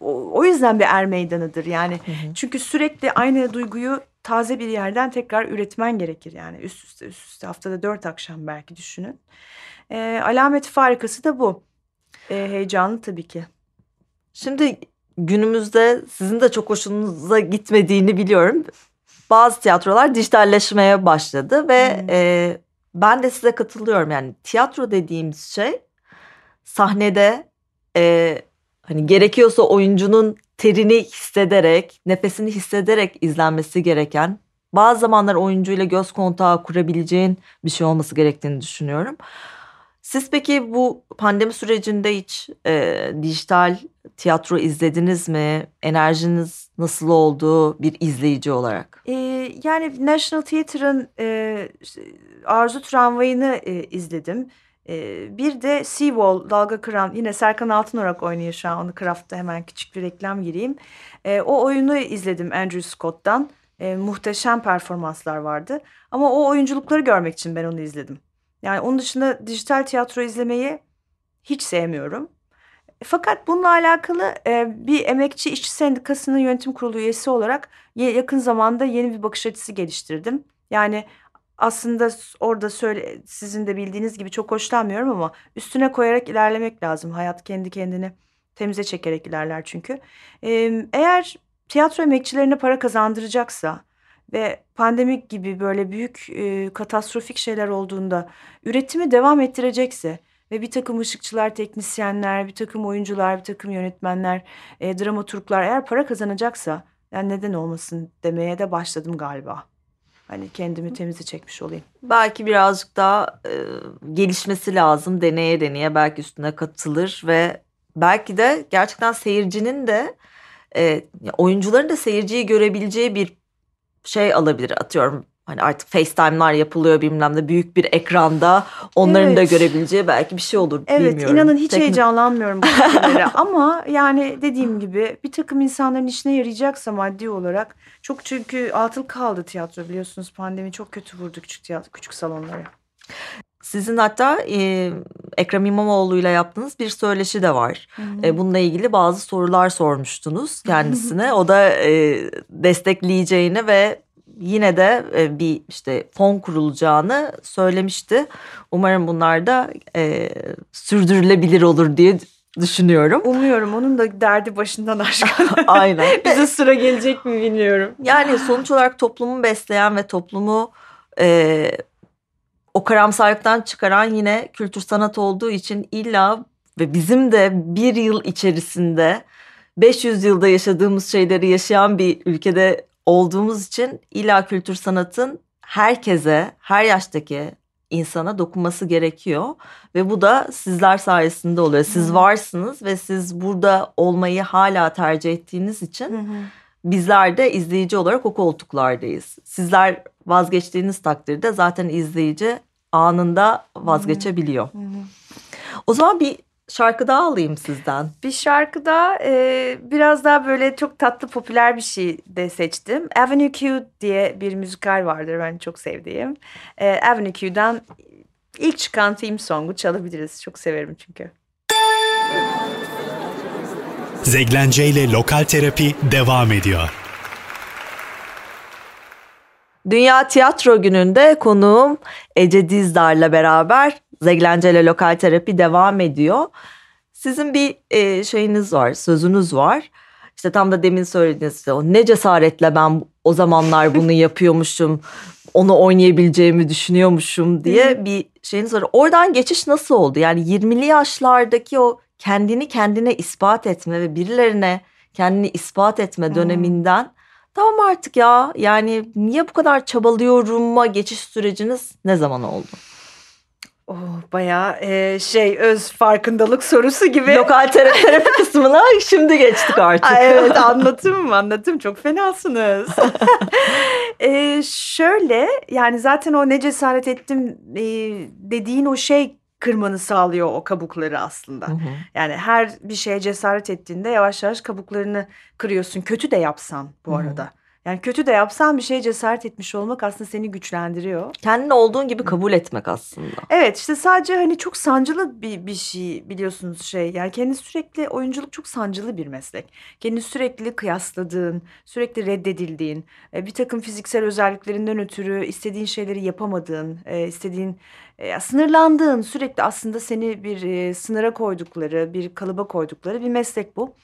o, yüzden bir er meydanıdır yani. Hı hı. Çünkü sürekli aynı duyguyu taze bir yerden tekrar üretmen gerekir yani üst üste üst üste haftada dört akşam belki düşünün. E, alameti farikası da bu. E, heyecanlı tabii ki. Şimdi günümüzde sizin de çok hoşunuza gitmediğini biliyorum. Bazı tiyatrolar dijitalleşmeye başladı ve Hmm. e, ben de size katılıyorum. Yani tiyatro dediğimiz şey sahnede e, hani gerekiyorsa oyuncunun terini hissederek, nefesini hissederek izlenmesi gereken, bazı zamanlar oyuncuyla göz kontağı kurabileceğin bir şey olması gerektiğini düşünüyorum. Siz peki bu pandemi sürecinde hiç e, dijital tiyatro izlediniz mi? Enerjiniz nasıl oldu bir izleyici olarak? Ee, yani National Theatre'ın e, Arzu Tramvayı'nı e, izledim. E, bir de Seawall, Dalga Kıran, yine Serkan Altınorak oynuyor şu an. Onu Craft'ta hemen küçük bir reklam gireyim. E, o oyunu izledim Andrew Scott'tan. E, muhteşem performanslar vardı. Ama o oyunculukları görmek için ben onu izledim. Yani onun dışında dijital tiyatro izlemeyi hiç sevmiyorum. Fakat bununla alakalı e, bir emekçi işçi sendikasının yönetim kurulu üyesi olarak yakın zamanda yeni bir bakış açısı geliştirdim. Yani aslında orada söyle sizin de bildiğiniz gibi çok hoşlanmıyorum ama üstüne koyarak ilerlemek lazım. Hayat kendi kendini temize çekerek ilerler çünkü. Eğer tiyatro emekçilerine para kazandıracaksa ve pandemik gibi böyle büyük e, katastrofik şeyler olduğunda üretimi devam ettirecekse ve bir takım ışıkçılar, teknisyenler, bir takım oyuncular, bir takım yönetmenler, e, dramaturglar eğer para kazanacaksa yani neden olmasın demeye de başladım galiba. Hani kendimi temize çekmiş olayım. Belki birazcık daha e, gelişmesi lazım. Deneye deneye belki üstüne katılır ve belki de gerçekten seyircinin de e, oyuncuların da seyirciyi görebileceği bir şey alabilir atıyorum. Hani artık FaceTime'lar yapılıyor bilmem ne büyük bir ekranda onların evet. da görebileceği belki bir şey olur evet, bilmiyorum. inanın hiç Teknik... heyecanlanmıyorum bu (laughs) şeylere ama yani dediğim gibi bir takım insanların işine yarayacaksa maddi olarak çok çünkü atıl kaldı tiyatro biliyorsunuz pandemi çok kötü vurdu küçük tiyatro küçük salonları. Sizin hatta e, Ekrem İmamoğlu ile yaptığınız bir söyleşi de var. Hı hı. E, bununla ilgili bazı sorular sormuştunuz kendisine. o da e, destekleyeceğini ve yine de e, bir işte fon kurulacağını söylemişti. Umarım bunlar da e, sürdürülebilir olur diye düşünüyorum. Umuyorum onun da derdi başından aşkın. (laughs) Aynen. (laughs) Bize sıra gelecek mi bilmiyorum. Yani sonuç olarak toplumu besleyen ve toplumu e, o karamsarlıktan çıkaran yine kültür sanat olduğu için illa ve bizim de bir yıl içerisinde 500 yılda yaşadığımız şeyleri yaşayan bir ülkede olduğumuz için illa kültür sanatın herkese, her yaştaki insana dokunması gerekiyor ve bu da sizler sayesinde oluyor. Siz varsınız ve siz burada olmayı hala tercih ettiğiniz için bizler de izleyici olarak o koltuklardayız. Sizler vazgeçtiğiniz takdirde zaten izleyici anında vazgeçebiliyor. O zaman bir şarkı daha alayım sizden. Bir şarkı daha e, biraz daha böyle çok tatlı popüler bir şey de seçtim. Avenue Q diye bir müzikal vardır ben çok sevdiğim. E, Avenue Q'dan ilk çıkan theme song'u çalabiliriz. Çok severim çünkü. Zeglence ile Lokal Terapi devam ediyor. Dünya Tiyatro Günü'nde konuğum Ece Dizdar'la beraber Zeglence ile Lokal Terapi devam ediyor. Sizin bir e, şeyiniz var, sözünüz var. İşte tam da demin söylediğiniz o ne cesaretle ben o zamanlar bunu (laughs) yapıyormuşum, onu oynayabileceğimi düşünüyormuşum diye bir şeyiniz var. Oradan geçiş nasıl oldu? Yani 20'li yaşlardaki o kendini kendine ispat etme ve birilerine kendini ispat etme döneminden tamam artık ya yani niye bu kadar çabalıyorum geçiş süreciniz ne zaman oldu? Oh, bayağı e, şey öz farkındalık sorusu gibi. Lokal terapi, terapi (laughs) kısmına şimdi geçtik artık. Ay, evet anlatım anlatım çok fenasınız. (laughs) e, şöyle yani zaten o ne cesaret ettim e, dediğin o şey kırmanı sağlıyor o kabukları aslında. Hı hı. Yani her bir şeye cesaret ettiğinde yavaş yavaş kabuklarını kırıyorsun. Kötü de yapsan bu hı hı. arada. Yani kötü de yapsan bir şeye cesaret etmiş olmak aslında seni güçlendiriyor. Kendini olduğun gibi kabul etmek aslında. Evet işte sadece hani çok sancılı bir, bir şey biliyorsunuz şey. Yani kendi sürekli oyunculuk çok sancılı bir meslek. Kendi sürekli kıyasladığın, sürekli reddedildiğin, e, bir takım fiziksel özelliklerinden ötürü istediğin şeyleri yapamadığın, e, istediğin e, sınırlandığın sürekli aslında seni bir sınıra koydukları, bir kalıba koydukları bir meslek bu.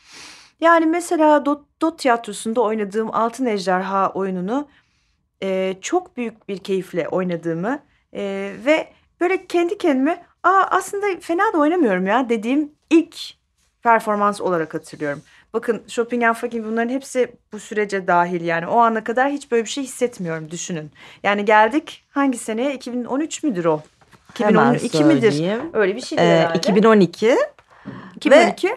Yani mesela Dot, Dot tiyatrosunda oynadığım Altın Ejderha oyununu e, çok büyük bir keyifle oynadığımı e, ve böyle kendi kendime Aa, aslında fena da oynamıyorum ya dediğim ilk performans olarak hatırlıyorum. Bakın Shopping and Fucking bunların hepsi bu sürece dahil yani. O ana kadar hiç böyle bir şey hissetmiyorum düşünün. Yani geldik hangi seneye? 2013 müdür o? Hemen 2012 midir? Öyle bir şeydi Ee, herhalde. 2012 2012.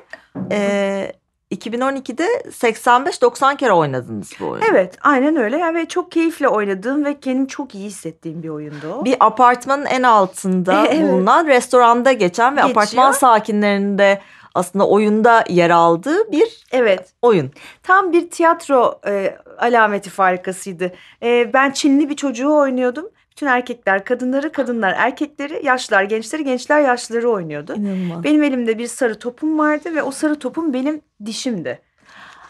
e, 2012'de 85-90 kere oynadınız bu oyunu. Evet aynen öyle yani ve çok keyifle oynadığım ve kendimi çok iyi hissettiğim bir oyundu o. Bir apartmanın en altında (laughs) Evet. bulunan restoranda geçen ve Geçiyor. apartman sakinlerinin de aslında oyunda yer aldığı bir Evet oyun. tam bir tiyatro e, alameti farikasıydı. E, ben Çinli bir çocuğu oynuyordum. Bütün erkekler kadınları, kadınlar erkekleri, yaşlılar gençleri, gençler yaşlıları oynuyordu. İnanılmaz. Benim elimde bir sarı topum vardı ve o sarı topum benim dişimdi.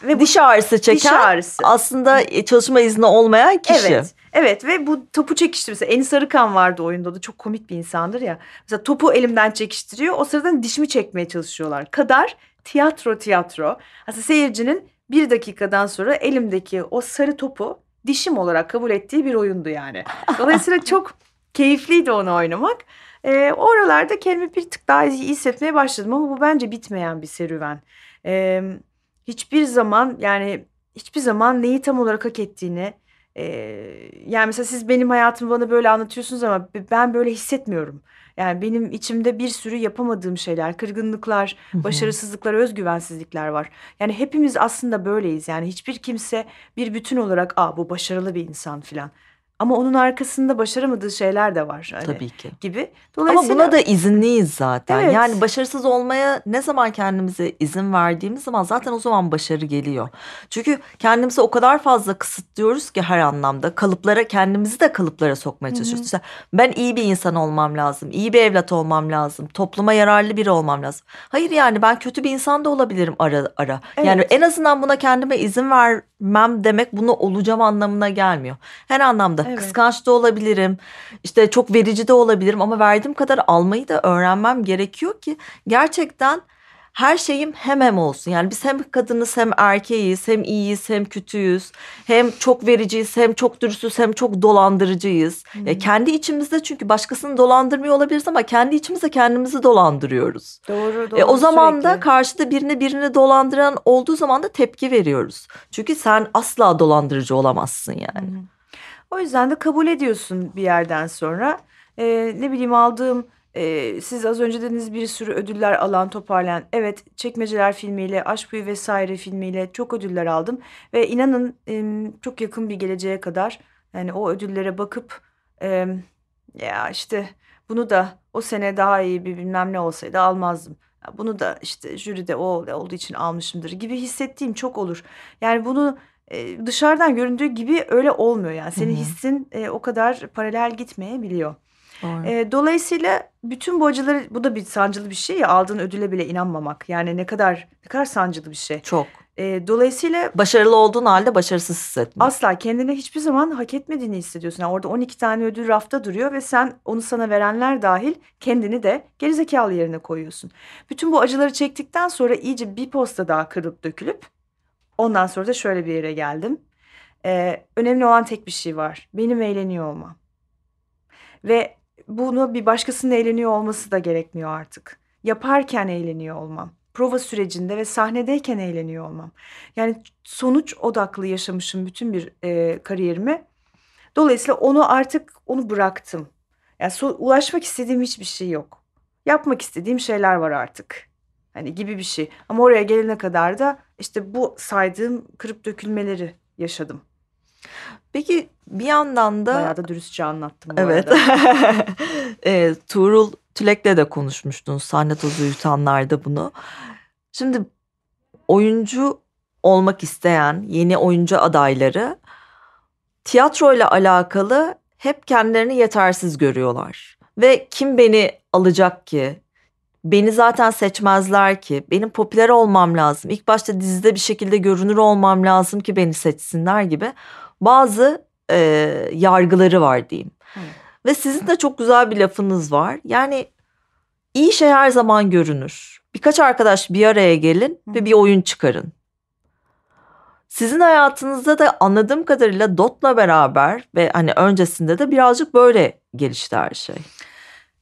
Ve Diş ağrısı çeken diş ağrısı. aslında çalışma izni olmayan kişi. Evet. Evet ve bu topu çekişti mesela Enis Arıkan vardı oyunda da çok komik bir insandır ya. Mesela topu elimden çekiştiriyor o sırada dişimi çekmeye çalışıyorlar. Kadar tiyatro tiyatro. Aslında seyircinin bir dakikadan sonra elimdeki o sarı topu dişim olarak kabul ettiği bir oyundu yani. Dolayısıyla çok keyifliydi onu oynamak. Ee, oralarda kendimi bir tık daha iyi hissetmeye başladım ama bu bence bitmeyen bir serüven. Ee, hiçbir zaman yani hiçbir zaman neyi tam olarak hak ettiğini ee, yani mesela siz benim hayatımı bana böyle anlatıyorsunuz ama ben böyle hissetmiyorum. Yani benim içimde bir sürü yapamadığım şeyler, kırgınlıklar, başarısızlıklar, özgüvensizlikler var. Yani hepimiz aslında böyleyiz. Yani hiçbir kimse bir bütün olarak aa bu başarılı bir insan filan. Ama onun arkasında başaramadığı şeyler de var. Hani Tabii ki. Gibi. Ama Dolayısıyla buna da izinliyiz zaten. Evet. Yani başarısız olmaya ne zaman kendimize izin verdiğimiz zaman zaten o zaman başarı geliyor. Çünkü kendimizi o kadar fazla kısıtlıyoruz ki her anlamda. Kalıplara kendimizi de kalıplara sokmaya çalışıyoruz. İşte ben iyi bir insan olmam lazım. iyi bir evlat olmam lazım. Topluma yararlı biri olmam lazım. Hayır yani ben kötü bir insan da olabilirim ara ara. Yani Evet. en azından buna kendime izin vermem demek bunu olacağım anlamına gelmiyor. Her anlamda Evet. kıskanç da olabilirim. İşte çok verici de olabilirim ama verdiğim kadar almayı da öğrenmem gerekiyor ki gerçekten her şeyim hem hem olsun. Yani biz hem kadınız hem erkeğiz, hem iyiyiz hem kötüyüz. Hem çok vericiyiz, hem çok dürüstüz, hem çok dolandırıcıyız. Ya kendi içimizde çünkü başkasını dolandırmıyor olabiliriz ama kendi içimizde kendimizi dolandırıyoruz. doğru doğru. E, o zaman da karşıda birini birini dolandıran olduğu zaman da tepki veriyoruz. Çünkü sen asla dolandırıcı olamazsın yani. Hı. O yüzden de kabul ediyorsun bir yerden sonra. Ee, ne bileyim aldığım e, siz az önce dediniz bir sürü ödüller alan toparlayan. Evet Çekmeceler filmiyle Aşk Büyü vesaire filmiyle çok ödüller aldım. Ve inanın em, çok yakın bir geleceğe kadar yani o ödüllere bakıp em, ya işte bunu da o sene daha iyi bir bilmem ne olsaydı almazdım. Bunu da işte jüride o olduğu için almışımdır gibi hissettiğim çok olur. Yani bunu e, dışarıdan göründüğü gibi öyle olmuyor yani. Senin Hı hı. hissin e, o kadar paralel gitmeyebiliyor. Doğru. E, dolayısıyla bütün bu acıları bu da bir sancılı bir şey ya aldığın ödüle bile inanmamak. Yani ne kadar ne kadar sancılı bir şey. Çok. E, dolayısıyla Başarılı olduğun halde başarısız hissetmek. asla kendine hiçbir zaman hak etmediğini hissediyorsun. Yani orada 12 tane ödül rafta duruyor ve sen onu sana verenler dahil kendini de gerizekalı yerine koyuyorsun. Bütün bu acıları çektikten sonra iyice bir posta daha kırıp dökülüp ondan sonra da şöyle bir yere geldim. Ee, önemli olan tek bir şey var. Benim eğleniyor olmam. Ve bunu bir başkasının eğleniyor olması da gerekmiyor artık. Yaparken eğleniyor olmam. Prova sürecinde ve sahnedeyken eğleniyor olmam. Yani sonuç odaklı yaşamışım bütün bir e, kariyerimi. Dolayısıyla onu artık onu bıraktım. Yani so- ulaşmak istediğim hiçbir şey yok. Yapmak istediğim şeyler var artık. Hani gibi bir şey. Ama oraya gelene kadar da işte bu saydığım kırıp dökülmeleri yaşadım. Peki bir yandan da Bayağı da dürüstçe anlattım bu evet. arada. (laughs) e, Tuğrul Tülek'le de konuşmuştun sahne tozu yutanlarda bunu. Şimdi oyuncu olmak isteyen yeni oyuncu adayları tiyatroyla alakalı hep kendilerini yetersiz görüyorlar. Ve kim beni alacak ki? Beni zaten seçmezler ki. Benim popüler olmam lazım. İlk başta dizide bir şekilde görünür olmam lazım ki beni seçsinler gibi. Bazı e, yargıları var diyeyim. Hı. Ve sizin de çok güzel bir lafınız var. Yani iyi şey her zaman görünür. Birkaç arkadaş bir araya gelin Hı. ve bir oyun çıkarın. Sizin hayatınızda da anladığım kadarıyla Dot'la beraber ve hani öncesinde de birazcık böyle gelişti her şey.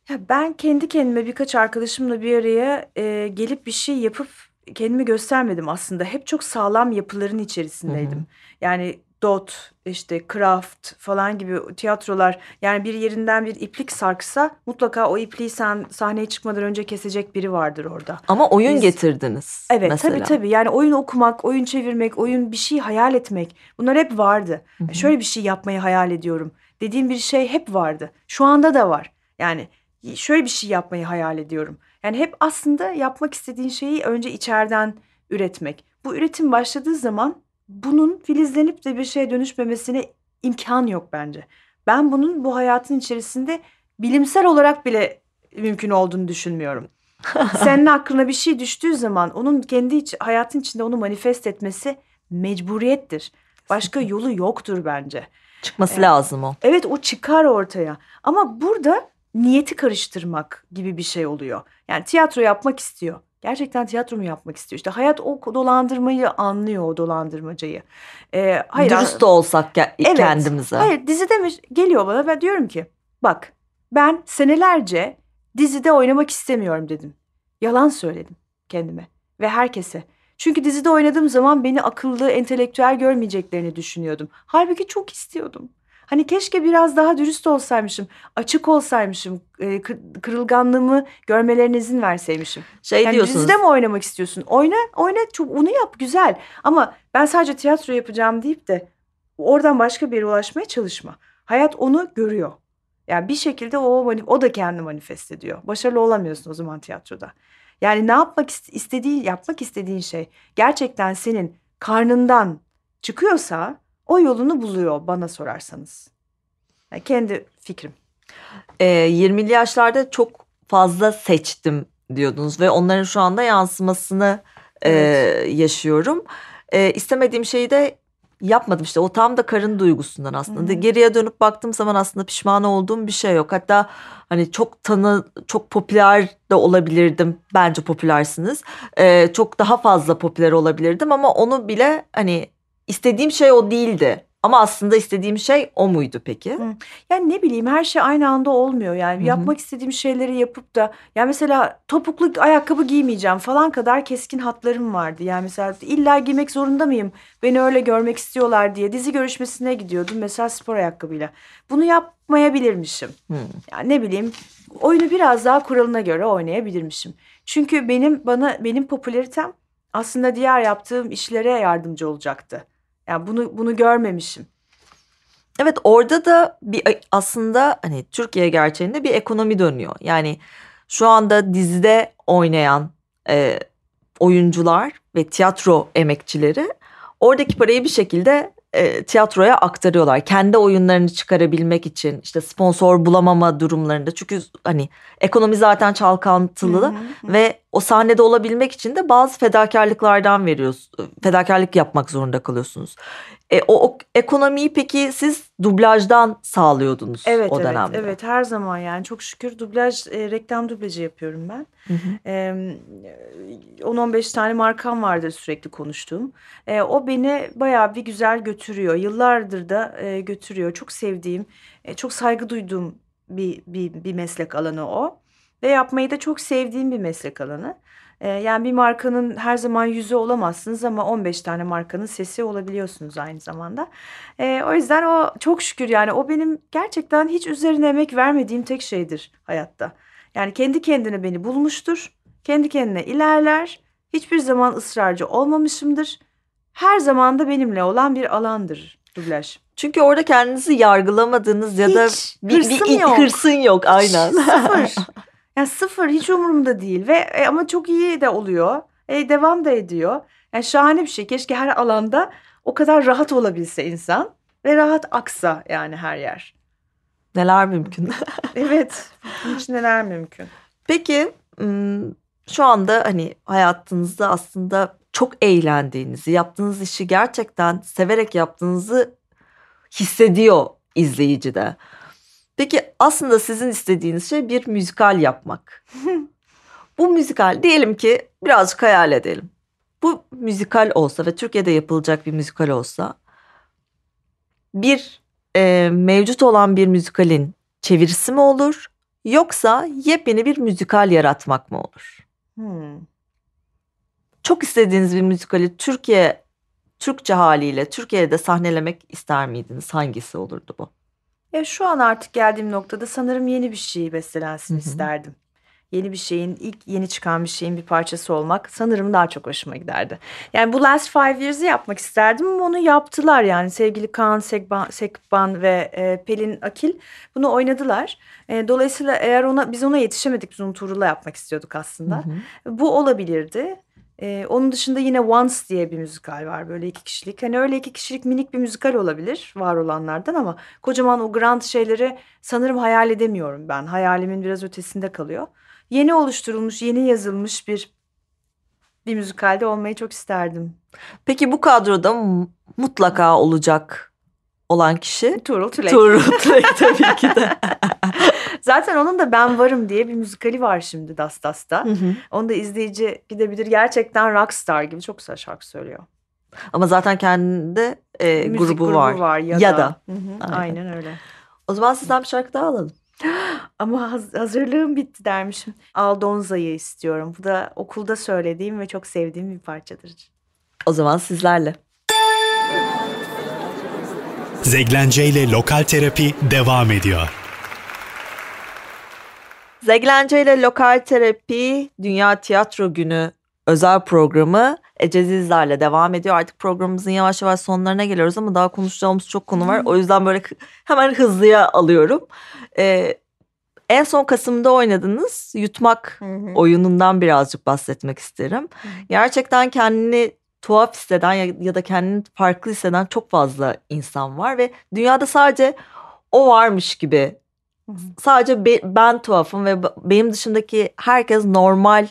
Ya ben kendi kendime birkaç arkadaşımla bir araya e, gelip bir şey yapıp kendimi göstermedim aslında. Hep çok sağlam yapıların içerisindeydim. Hı hı. Yani Dot, işte Craft falan gibi tiyatrolar yani bir yerinden bir iplik sarksa mutlaka o ipliği sen sahneye çıkmadan önce kesecek biri vardır orada. Ama oyun Biz- getirdiniz Evet mesela. tabii tabii yani oyun okumak, oyun çevirmek, oyun bir şey hayal etmek bunlar hep vardı. Hı hı. Şöyle bir şey yapmayı hayal ediyorum dediğim bir şey hep vardı. Şu anda da var. Yani şöyle bir şey yapmayı hayal ediyorum. Yani hep aslında yapmak istediğin şeyi önce içeriden üretmek. Bu üretim başladığı zaman bunun filizlenip de bir şeye dönüşmemesine imkan yok bence. Ben bunun bu hayatın içerisinde bilimsel olarak bile mümkün olduğunu düşünmüyorum. (laughs) Senin aklına bir şey düştüğü zaman onun kendi iç, hayatın içinde onu manifest etmesi mecburiyettir. Başka yolu yoktur bence. Çıkması Evet. lazım o. Evet o çıkar ortaya. Ama burada niyeti karıştırmak gibi bir şey oluyor. Yani tiyatro yapmak istiyor. Gerçekten tiyatro mu yapmak istiyor? İşte hayat o dolandırmayı anlıyor o dolandırmacayı. Ee, hayır, Dürüst de olsak ke- Evet. kendimize. Hayır dizide mi geliyor bana ben diyorum ki bak ben senelerce dizide oynamak istemiyorum dedim. Yalan söyledim kendime ve herkese. Çünkü dizide oynadığım zaman beni akıllı, entelektüel görmeyeceklerini düşünüyordum. Halbuki çok istiyordum. Hani keşke biraz daha dürüst olsaymışım, açık olsaymışım, e, kır- kırılganlığımı görmelerine izin verseymişim. Şey Yani diyorsunuz. dizide mi oynamak istiyorsun? Oyna, oyna, çok onu yap, güzel. Ama ben sadece tiyatro yapacağım deyip de oradan başka bir yere ulaşmaya çalışma. Hayat onu görüyor. Yani bir şekilde o o da kendi manifest ediyor. Başarılı olamıyorsun o zaman tiyatroda. Yani ne yapmak ist- istediğin, yapmak istediğin şey gerçekten senin karnından çıkıyorsa o yolunu buluyor bana sorarsanız. Yani kendi fikrim. e, 20'li yaşlarda çok fazla seçtim diyordunuz ve onların şu anda yansımasını e, Evet. yaşıyorum. E, istemediğim şeyi de yapmadım işte o tam da karın duygusundan aslında. Hı. Geriye dönüp baktığım zaman aslında pişman olduğum bir şey yok. Hatta hani çok tanı çok popüler de olabilirdim. Bence popülersiniz. E, çok daha fazla popüler olabilirdim ama onu bile hani istediğim şey o değildi. Ama aslında istediğim şey o muydu peki? Hı. Yani ne bileyim her şey aynı anda olmuyor yani Hı hı. yapmak istediğim şeyleri yapıp da yani mesela topuklu ayakkabı giymeyeceğim falan kadar keskin hatlarım vardı. Yani mesela illa giymek zorunda mıyım beni öyle görmek istiyorlar diye dizi görüşmesine gidiyordum mesela spor ayakkabıyla. Bunu yapmayabilirmişim. Hmm. Yani ne bileyim oyunu biraz daha kuralına göre oynayabilirmişim. Çünkü benim bana benim popülaritem aslında diğer yaptığım işlere yardımcı olacaktı. Yani bunu bunu görmemişim. Evet orada da bir aslında hani Türkiye gerçeğinde bir ekonomi dönüyor. Yani şu anda dizide oynayan e, oyuncular ve tiyatro emekçileri oradaki parayı bir şekilde e, tiyatroya aktarıyorlar. Kendi oyunlarını çıkarabilmek için işte sponsor bulamama durumlarında. Çünkü hani ekonomi zaten çalkantılı Hı hı hı. ve o sahnede olabilmek için de bazı fedakarlıklardan veriyoruz. Fedakarlık yapmak zorunda kalıyorsunuz. E, o, o ekonomiyi peki siz dublajdan sağlıyordunuz Evet o evet dönemde. evet her zaman yani çok şükür dublaj e, reklam dublajı yapıyorum ben. Hı hı. Eee, 10-15 tane markam vardır sürekli konuştuğum. Eee, o beni bayağı bir güzel götürüyor. Yıllardır da e, götürüyor. Çok sevdiğim, e, çok saygı duyduğum bir, bir, bir meslek alanı o. Ve yapmayı da çok sevdiğim bir meslek alanı. Eee, yani bir markanın her zaman yüzü olamazsınız ama 15 tane markanın sesi olabiliyorsunuz aynı zamanda. Eee, o yüzden o çok şükür yani o benim gerçekten hiç üzerine emek vermediğim tek şeydir hayatta. Yani kendi kendine beni bulmuştur. Kendi kendine ilerler. Hiçbir zaman ısrarcı olmamışımdır. Her zaman da benimle olan bir alandır dublaj. Çünkü orada kendinizi yargılamadığınız ya da Hiç bir, bir hırsım ilk yok. hırsın yok aynen. Sıfır. (laughs) Yani sıfır hiç umurumda değil ve e, ama çok iyi de oluyor. E, devam da ediyor. Yani şahane bir şey. Keşke her alanda o kadar rahat olabilse insan ve rahat aksa yani her yer. Neler mümkün. (laughs) Evet. İçin neler mümkün? Peki şu anda hani hayatınızda aslında çok eğlendiğinizi, yaptığınız işi gerçekten severek yaptığınızı hissediyor izleyici de. Peki aslında sizin istediğiniz şey bir müzikal yapmak. (laughs) Bu müzikal diyelim ki birazcık hayal edelim. Bu müzikal olsa ve Türkiye'de yapılacak bir müzikal olsa bir e, mevcut olan bir müzikalin çevirisi mi olur yoksa yepyeni bir müzikal yaratmak mı olur? Hmm. çok istediğiniz bir müzikali Türkiye Türkçe haliyle Türkiye'de sahnelemek ister miydiniz? Hangisi olurdu bu? Ya şu an artık geldiğim noktada sanırım yeni bir şey bestelensin Hı hı. isterdim. Yeni bir şeyin, ilk yeni çıkan bir şeyin bir parçası olmak sanırım daha çok hoşuma giderdi. Yani bu Last Five Years'ı yapmak isterdim ama onu yaptılar yani. Sevgili Kaan Sekban, Sekban ve e, Pelin Akil bunu oynadılar. E, dolayısıyla eğer ona biz ona yetişemedik, biz onu Tuğrul'la yapmak istiyorduk aslında. Hı hı. Bu olabilirdi. Ee, onun dışında yine Once diye bir müzikal var böyle iki kişilik. Hani öyle iki kişilik minik bir müzikal olabilir var olanlardan ama kocaman o grand şeyleri sanırım hayal edemiyorum ben. Hayalimin biraz ötesinde kalıyor. Yeni oluşturulmuş, yeni yazılmış bir bir müzikalde olmayı çok isterdim. Peki bu kadroda mutlaka olacak olan kişi Tuğrul Tülek. Tuğrul Tülek tabii ki de. (laughs) Zaten onun da Ben Varım diye bir müzikali var şimdi Das Das'ta. Hı hı. Onu da izleyici gidebilir. Gerçekten rockstar gibi çok güzel şarkı söylüyor. Ama zaten kendinde e, Müzik grubu, var. ya, Ya da. da. Hı hı, Aynen. aynen öyle. O zaman sizden bir şarkı daha alalım. (gasps) Ama haz- hazırlığım bitti dermişim. Aldonza'yı istiyorum. Bu da okulda söylediğim ve çok sevdiğim bir parçadır. O zaman sizlerle. Zeglence ile Lokal Terapi devam ediyor. Zeglence ile Lokal Terapi Dünya Tiyatro Günü özel programı Ece Zizler'le devam ediyor. Artık programımızın yavaş yavaş sonlarına geliyoruz ama daha konuşacağımız çok konu var. O yüzden böyle hemen hızlıya alıyorum. Ee, en son Kasım'da oynadınız. Yutmak oyunundan birazcık bahsetmek isterim. Hı. Gerçekten kendini tuhaf hisseden ya, ya da kendini farklı hisseden çok fazla insan var ve dünyada sadece o varmış gibi. Sadece be- ben tuhafım ve benim dışındaki herkes normal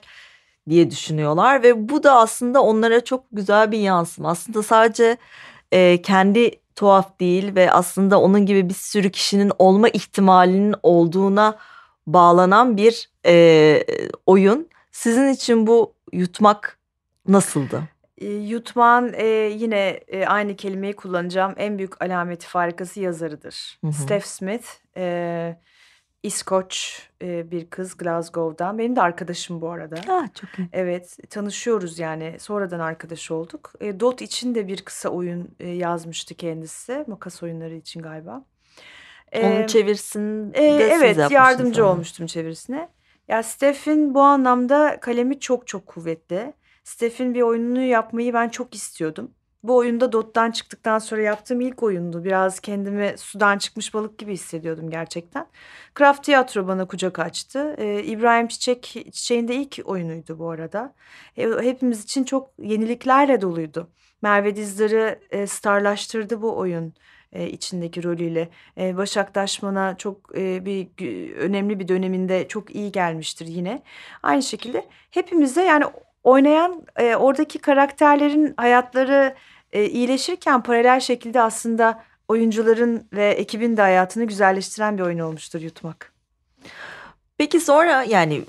diye düşünüyorlar ve bu da aslında onlara çok güzel bir yansıma. Aslında sadece e, kendi tuhaf değil ve aslında onun gibi bir sürü kişinin olma ihtimalinin olduğuna bağlanan bir e, oyun. Sizin için bu yutmak nasıldı? E, Yutman e, yine e, aynı kelimeyi kullanacağım. En büyük alameti farikası yazarıdır. Hı hı. Steph Smith, e, İskoç e, bir kız Glasgow'dan. Benim de arkadaşım bu arada. Ah çok iyi. Evet, tanışıyoruz yani. Sonradan arkadaş olduk. E, Dot için de bir kısa oyun e, yazmıştı kendisi. Makas oyunları için galiba. Onun E, çevirisini e, de siz evet, yardımcı sanırım. olmuştum çevirisine. Ya Steph'in bu anlamda kalemi çok çok kuvvetli. Steph'in bir oyununu yapmayı ben çok istiyordum. Bu oyunda Dot'tan çıktıktan sonra yaptığım ilk oyundu. Biraz kendimi sudan çıkmış balık gibi hissediyordum gerçekten. Craft Tiyatro bana kucak açtı. Ee, İbrahim Çiçek Çiçek'in de ilk oyunuydu bu arada. E, hepimiz için çok yeniliklerle doluydu. Merve Dizdar'ı e, starlaştırdı bu oyun e, içindeki rolüyle. E, Başak Daşman'a çok e, bir önemli bir döneminde çok iyi gelmiştir yine. Aynı şekilde hepimize yani oynayan e, oradaki karakterlerin hayatları e, iyileşirken paralel şekilde aslında oyuncuların ve ekibin de hayatını güzelleştiren bir oyun olmuştur Yutmak. Peki sonra yani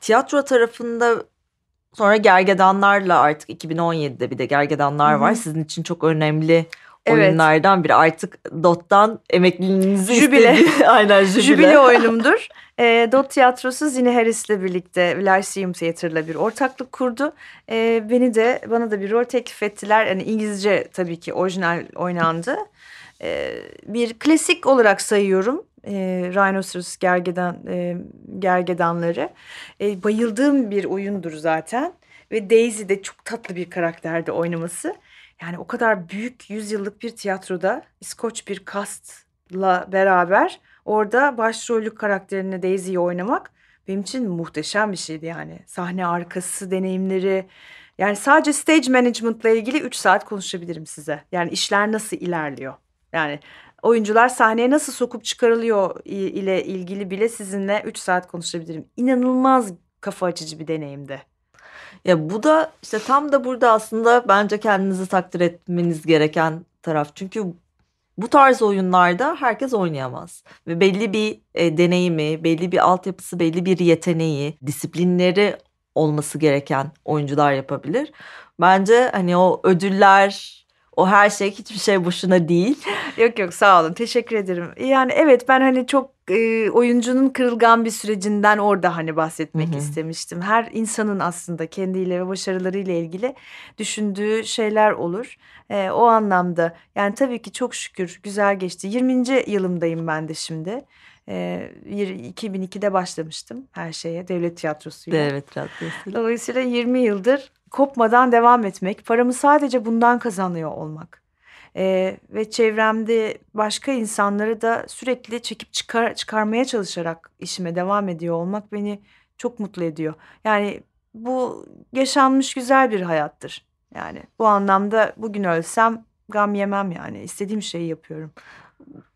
tiyatro tarafında sonra Gergedanlarla artık 2017'de bir de Gergedanlar Hı hı. var. Sizin için çok önemli Evet. oyunlardan biri. Artık Dot'tan emekliliğinizi Jübile. istedi- (laughs) Aynen jübile. Jübile oyunumdur. E, Dot Tiyatrosu Zine Harris'le birlikte Lyceum Theater'la bir ortaklık kurdu. E, beni de bana da bir rol teklif ettiler. Yani İngilizce tabii ki orijinal oynandı. E, bir klasik olarak sayıyorum. E, Rhinoceros gergedan e, gergedanları. E, bayıldığım bir oyundur zaten. Ve Daisy de çok tatlı bir karakterde oynaması. Yani o kadar büyük yüzyıllık bir tiyatroda İskoç bir kastla beraber orada başrollük karakterini Daisy'yi oynamak benim için muhteşem bir şeydi yani. Sahne arkası deneyimleri. Yani sadece stage management'la ilgili 3 saat konuşabilirim size. Yani işler nasıl ilerliyor? Yani oyuncular sahneye nasıl sokup çıkarılıyor ile ilgili bile sizinle 3 saat konuşabilirim. İnanılmaz kafa açıcı bir deneyimdi. Ya bu da işte tam da burada aslında bence kendinizi takdir etmeniz gereken taraf. Çünkü bu tarz oyunlarda herkes oynayamaz. Ve belli bir e, deneyimi, belli bir altyapısı, belli bir yeteneği, disiplinleri olması gereken oyuncular yapabilir. Bence hani o ödüller, O her şey hiçbir şey boşuna değil. (laughs) yok yok sağ olun teşekkür ederim. Yani evet ben hani çok e, oyuncunun kırılgan bir sürecinden orada hani bahsetmek Hı hı. istemiştim. Her insanın aslında kendiyle ve başarılarıyla ilgili düşündüğü şeyler olur. E, o anlamda yani tabii ki çok şükür güzel geçti. 20. yılımdayım ben de şimdi. E, yir- 2002'de başlamıştım her şeye devlet tiyatrosuyla. Evet tiyatrosuyla. Dolayısıyla 20 yıldır kopmadan devam etmek, paramı sadece bundan kazanıyor olmak. Ee, ve çevremde başka insanları da sürekli çekip çıkar, çıkarmaya çalışarak işime devam ediyor olmak beni çok mutlu ediyor. Yani bu yaşanmış güzel bir hayattır. Yani bu anlamda bugün ölsem gam yemem yani istediğim şeyi yapıyorum.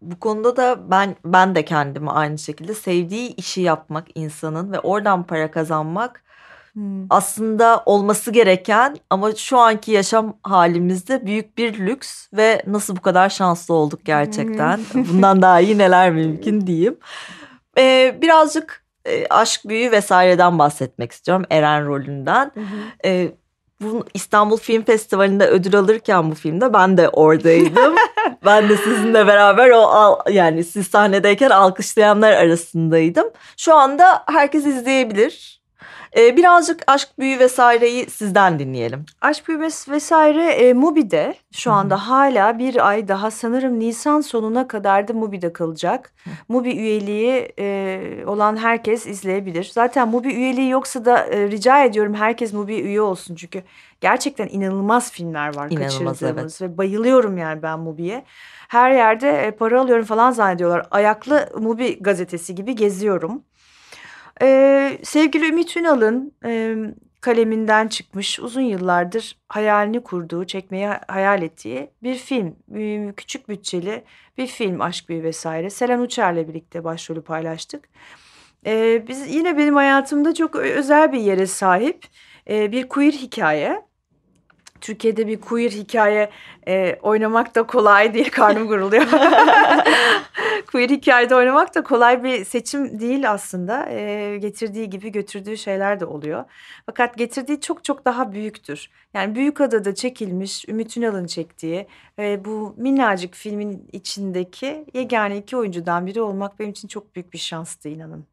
Bu konuda da ben ben de kendimi aynı şekilde sevdiği işi yapmak insanın ve oradan para kazanmak Hmm. aslında olması gereken ama şu anki yaşam halimizde büyük bir lüks ve nasıl bu kadar şanslı olduk gerçekten. (laughs) Bundan daha iyi neler mümkün diyeyim. Ee, birazcık e, aşk büyü vesaireden bahsetmek istiyorum Eren rolünden. Ee, bu İstanbul Film Festivali'nde ödül alırken bu filmde ben de oradaydım. (laughs) ben de sizinle beraber o al- yani siz sahnedeyken alkışlayanlar arasındaydım. Şu anda herkes izleyebilir. Ee, birazcık aşk büyü vesaireyi sizden dinleyelim. Aşk Büyümesi vesaire e, Mubi'de şu anda hala bir ay daha sanırım Nisan sonuna kadar da Mubi'de kalacak. Mubi üyeliği e, olan herkes izleyebilir. Zaten Mubi üyeliği yoksa da e, rica ediyorum herkes Mubi üye olsun. Çünkü gerçekten inanılmaz filmler var İnanılmaz, kaçırdığımız ve bayılıyorum yani ben Mubi'ye. Her yerde e, para alıyorum falan zannediyorlar. Ayaklı Mubi gazetesi gibi geziyorum. Ee, sevgili Ümit Ünal'ın e, kaleminden çıkmış uzun yıllardır hayalini kurduğu, çekmeyi hayal ettiği bir film. Ee, küçük bütçeli bir film Aşk Büyü vesaire. Selen Uçer'le birlikte başrolü paylaştık. Ee, biz yine benim hayatımda çok özel bir yere sahip Ee, bir queer hikaye. Türkiye'de bir queer hikaye e, oynamak da kolay değil. Karnım guruluyor. (laughs) queer hikayede oynamak da kolay bir seçim değil aslında. E, getirdiği gibi götürdüğü şeyler de oluyor. Fakat getirdiği çok çok daha büyüktür. Yani Büyükada'da çekilmiş, Ümit Ünal'ın çektiği ve bu minnacık filmin içindeki yegane iki oyuncudan biri olmak benim için çok büyük bir şanstı inanın.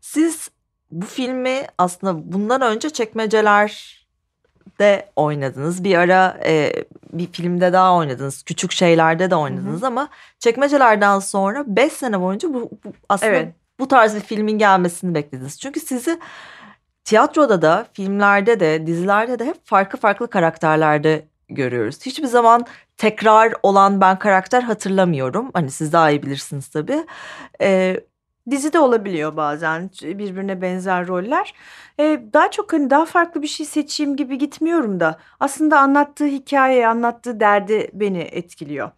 Siz bu filmi aslında bundan önce çekmecelerde oynadınız. Bir ara e, bir filmde daha oynadınız. Küçük şeylerde de oynadınız ama çekmecelerden sonra 5 sene boyunca bu, bu aslında Evet. bu tarz bir filmin gelmesini beklediniz. Çünkü sizi tiyatroda da, filmlerde de, dizilerde de hep farklı farklı karakterlerde görüyoruz. Hiçbir zaman tekrar olan ben karakter hatırlamıyorum. Hani siz daha iyi bilirsiniz tabii. Ee, Dizide olabiliyor bazen birbirine benzer roller. Ee, daha çok hani daha farklı bir şey seçeyim gibi gitmiyorum da aslında anlattığı hikaye, anlattığı derdi beni etkiliyor.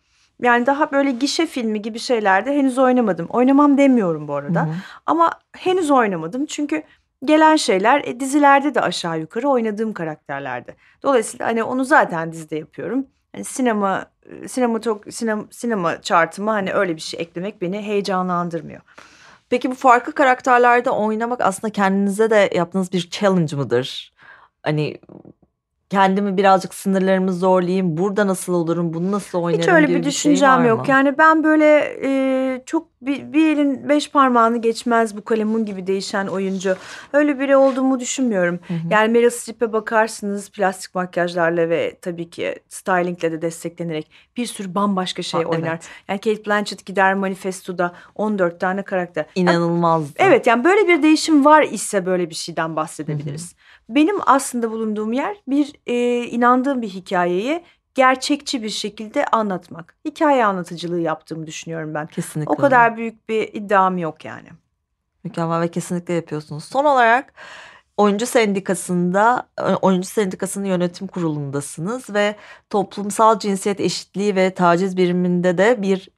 Yani daha böyle gişe filmi gibi şeylerde henüz oynamadım. Oynamam demiyorum bu arada. Hı hı. Ama henüz oynamadım çünkü gelen şeyler e, dizilerde de aşağı yukarı oynadığım karakterlerde. Dolayısıyla hani onu zaten dizide yapıyorum. Hani sinema e, sinematok sinema, sinema chartıma hani öyle bir şey eklemek beni heyecanlandırmıyor. Peki bu farklı karakterlerde oynamak aslında kendinize de yaptığınız bir challenge mıdır? Hani kendimi birazcık sınırlarımı zorlayayım. Burada nasıl olurum? Bunu nasıl oynarım Hiç öyle gibi bir şey düşüncem var yok. mı? Yani ben böyle e, çok bir, bir elin beş parmağını geçmez bu kalemun gibi değişen oyuncu. Öyle biri olduğumu düşünmüyorum. Hı hı. Yani Meryl Streep'e bakarsınız plastik makyajlarla ve tabii ki stylingle de desteklenerek bir sürü bambaşka şey Ha, oynar. evet. Yani Kate Blanchett gider manifestoda 14 tane karakter. İnanılmazdı. Evet yani böyle bir değişim var ise böyle bir şeyden bahsedebiliriz. Benim aslında bulunduğum yer bir e, inandığım bir hikayeyi gerçekçi bir şekilde anlatmak. Hikaye anlatıcılığı yaptığımı düşünüyorum ben. Kesinlikle. O kadar büyük bir iddiam yok yani. Mükemmel ve kesinlikle yapıyorsunuz. Son olarak oyuncu sendikasında, oyuncu sendikasının yönetim kurulundasınız ve toplumsal cinsiyet eşitliği ve taciz biriminde de bir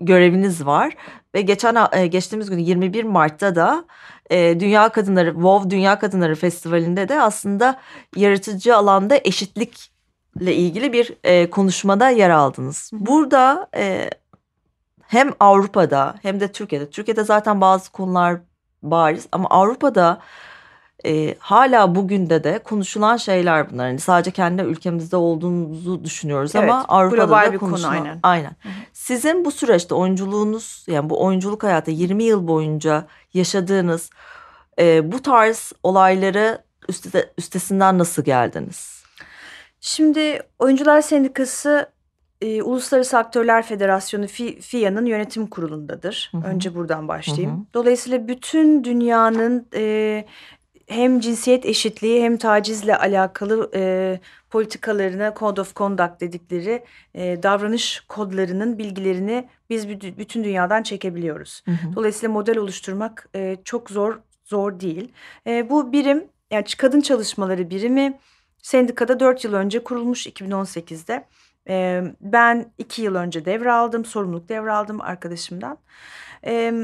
göreviniz var. Ve geçen e, geçtiğimiz gün 21 Mart'ta da e, Dünya Kadınları WoW Dünya Kadınları Festivali'nde de aslında yaratıcı alanda eşitlikle ilgili bir e, konuşmada yer aldınız. Burada e, hem Avrupa'da hem de Türkiye'de. Türkiye'de zaten bazı konular bariz ama Avrupa'da e, hala bugün de de konuşulan şeyler bunlar. Yani sadece kendi ülkemizde olduğumuzu düşünüyoruz Evet, ama Avrupa'da da bir konu, konuşulan. aynen. Aynen. Sizin bu süreçte oyunculuğunuz yani bu oyunculuk hayatı 20 yıl boyunca yaşadığınız e, bu tarz olayları üste, üstesinden nasıl geldiniz? Şimdi Oyuncular Sendikası e, Uluslararası Aktörler Federasyonu Fi- FİA'nın yönetim kurulundadır. Hı hı. Önce buradan başlayayım. Hı hı. Dolayısıyla bütün dünyanın e, hem cinsiyet eşitliği hem tacizle alakalı e, politikalarına Code of Conduct dedikleri e, davranış kodlarının bilgilerini biz büt- bütün dünyadan çekebiliyoruz. Dolayısıyla model oluşturmak e, çok zor zor değil. E, bu birim yani kadın çalışmaları birimi sendikada 4 yıl önce kurulmuş 2018'de. E, ben 2 yıl önce devraldım, sorumluluk devraldım arkadaşımdan. E,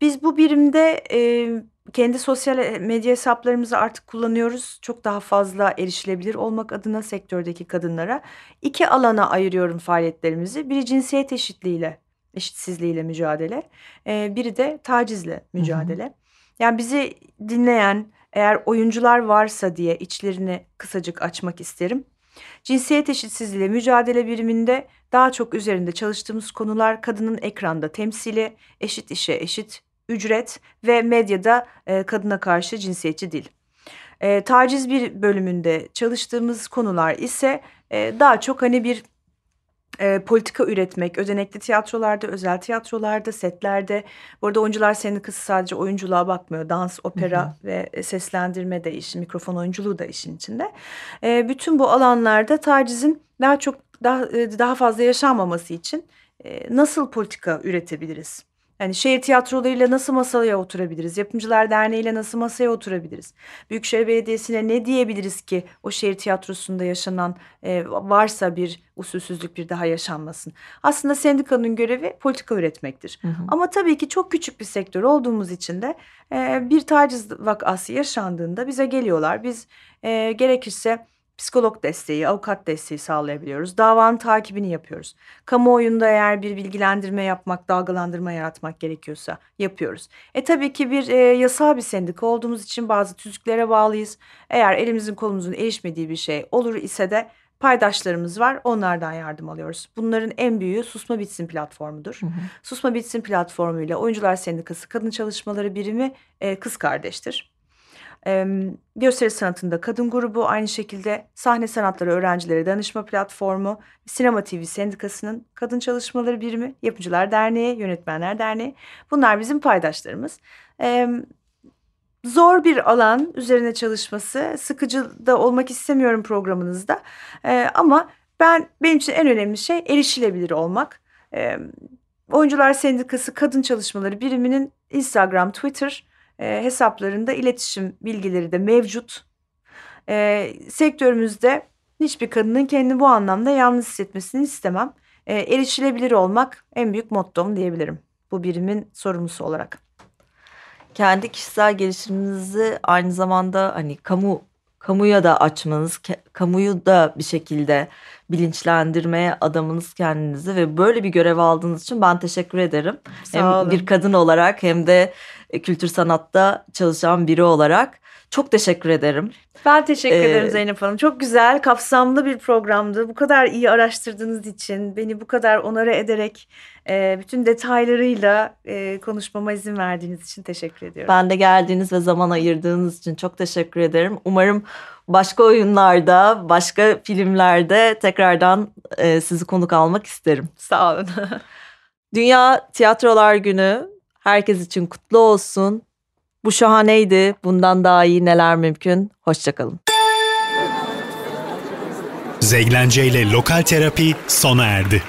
biz bu birimde e, kendi sosyal medya hesaplarımızı artık kullanıyoruz. Çok daha fazla erişilebilir olmak adına sektördeki kadınlara. iki alana ayırıyorum faaliyetlerimizi. Biri cinsiyet eşitliğiyle, eşitsizliğiyle mücadele. e, biri de tacizle mücadele. Yani bizi dinleyen eğer oyuncular varsa diye içlerini kısacık açmak isterim. Cinsiyet eşitsizliğiyle mücadele biriminde daha çok üzerinde çalıştığımız konular kadının ekranda temsili, eşit işe eşit ücret ve medyada e, kadına karşı cinsiyetçi dil. E, taciz bir bölümünde çalıştığımız konular ise e, daha çok hani bir e, politika üretmek, ödenekli tiyatrolarda, özel tiyatrolarda, setlerde. Bu arada Oyuncular Sendikası sadece oyunculuğa bakmıyor. Dans, opera ve seslendirme de işin, mikrofon oyunculuğu da işin içinde. E, bütün bu alanlarda tacizin daha çok daha e, daha fazla yaşanmaması için e, nasıl politika üretebiliriz? Yani şehir tiyatrolarıyla nasıl masaya oturabiliriz? Yapımcılar Derneği'yle nasıl masaya oturabiliriz? Büyükşehir Belediyesi'ne ne diyebiliriz ki o şehir tiyatrosunda yaşanan e, varsa bir usulsüzlük bir daha yaşanmasın? Aslında sendikanın görevi politika üretmektir. Hı hı. Ama tabii ki çok küçük bir sektör olduğumuz için de e, bir taciz vakası yaşandığında bize geliyorlar. Biz e, gerekirse psikolog desteği, avukat desteği sağlayabiliyoruz. Davanın takibini yapıyoruz. Kamuoyunda eğer bir bilgilendirme yapmak, dalgalandırma yaratmak gerekiyorsa yapıyoruz. E tabii ki bir e, yasal bir sendika olduğumuz için bazı tüzüklere bağlıyız. Eğer elimizin kolumuzun erişmediği bir şey olur ise de paydaşlarımız var. Onlardan yardım alıyoruz. Bunların en büyüğü Susma Bitsin platformudur. Hı hı. Susma Bitsin platformuyla Oyuncular Sendikası Kadın Çalışmaları Birimi e, kız kardeştir. E, gösteri sanatında kadın grubu aynı şekilde sahne sanatları öğrencileri danışma platformu, Sinema TV Sendikası'nın kadın çalışmaları birimi, Yapımcılar Derneği, Yönetmenler Derneği bunlar bizim paydaşlarımız. Zor bir alan üzerine çalışması, sıkıcı da olmak istemiyorum programınızda E, ama ben benim için en önemli şey erişilebilir olmak. Oyuncular Sendikası Kadın Çalışmaları Biriminin Instagram, Twitter e, hesaplarında iletişim bilgileri de mevcut. E, sektörümüzde hiçbir kadının kendini bu anlamda yalnız hissetmesini istemem. E, erişilebilir olmak en büyük mottom diyebilirim bu birimin sorumlusu olarak. kendi kişisel gelişiminizi aynı zamanda hani kamu kamuya da açmanız, kamuyu da bir şekilde bilinçlendirmeye adamanız kendinizi ve böyle bir görev aldığınız için ben teşekkür ederim. Sağ hem olun. bir kadın olarak hem de kültür sanatta çalışan biri olarak çok teşekkür ederim. Ben teşekkür Ee, ederim Zeynep Hanım. Çok güzel, kapsamlı bir programdı. Bu kadar iyi araştırdığınız için, beni bu kadar onara ederek, e, bütün detaylarıyla e, konuşmama izin verdiğiniz için teşekkür ediyorum. Ben de geldiğiniz ve zaman ayırdığınız için çok teşekkür ederim. Umarım başka oyunlarda, başka filmlerde tekrardan e, sizi konuk almak isterim. Sağ olun. (laughs) Dünya Tiyatrolar Günü herkes için kutlu olsun. Bu şahaneydi. Bundan daha iyi neler mümkün. Hoşçakalın. Zeglence ile Lokal Terapi sona erdi.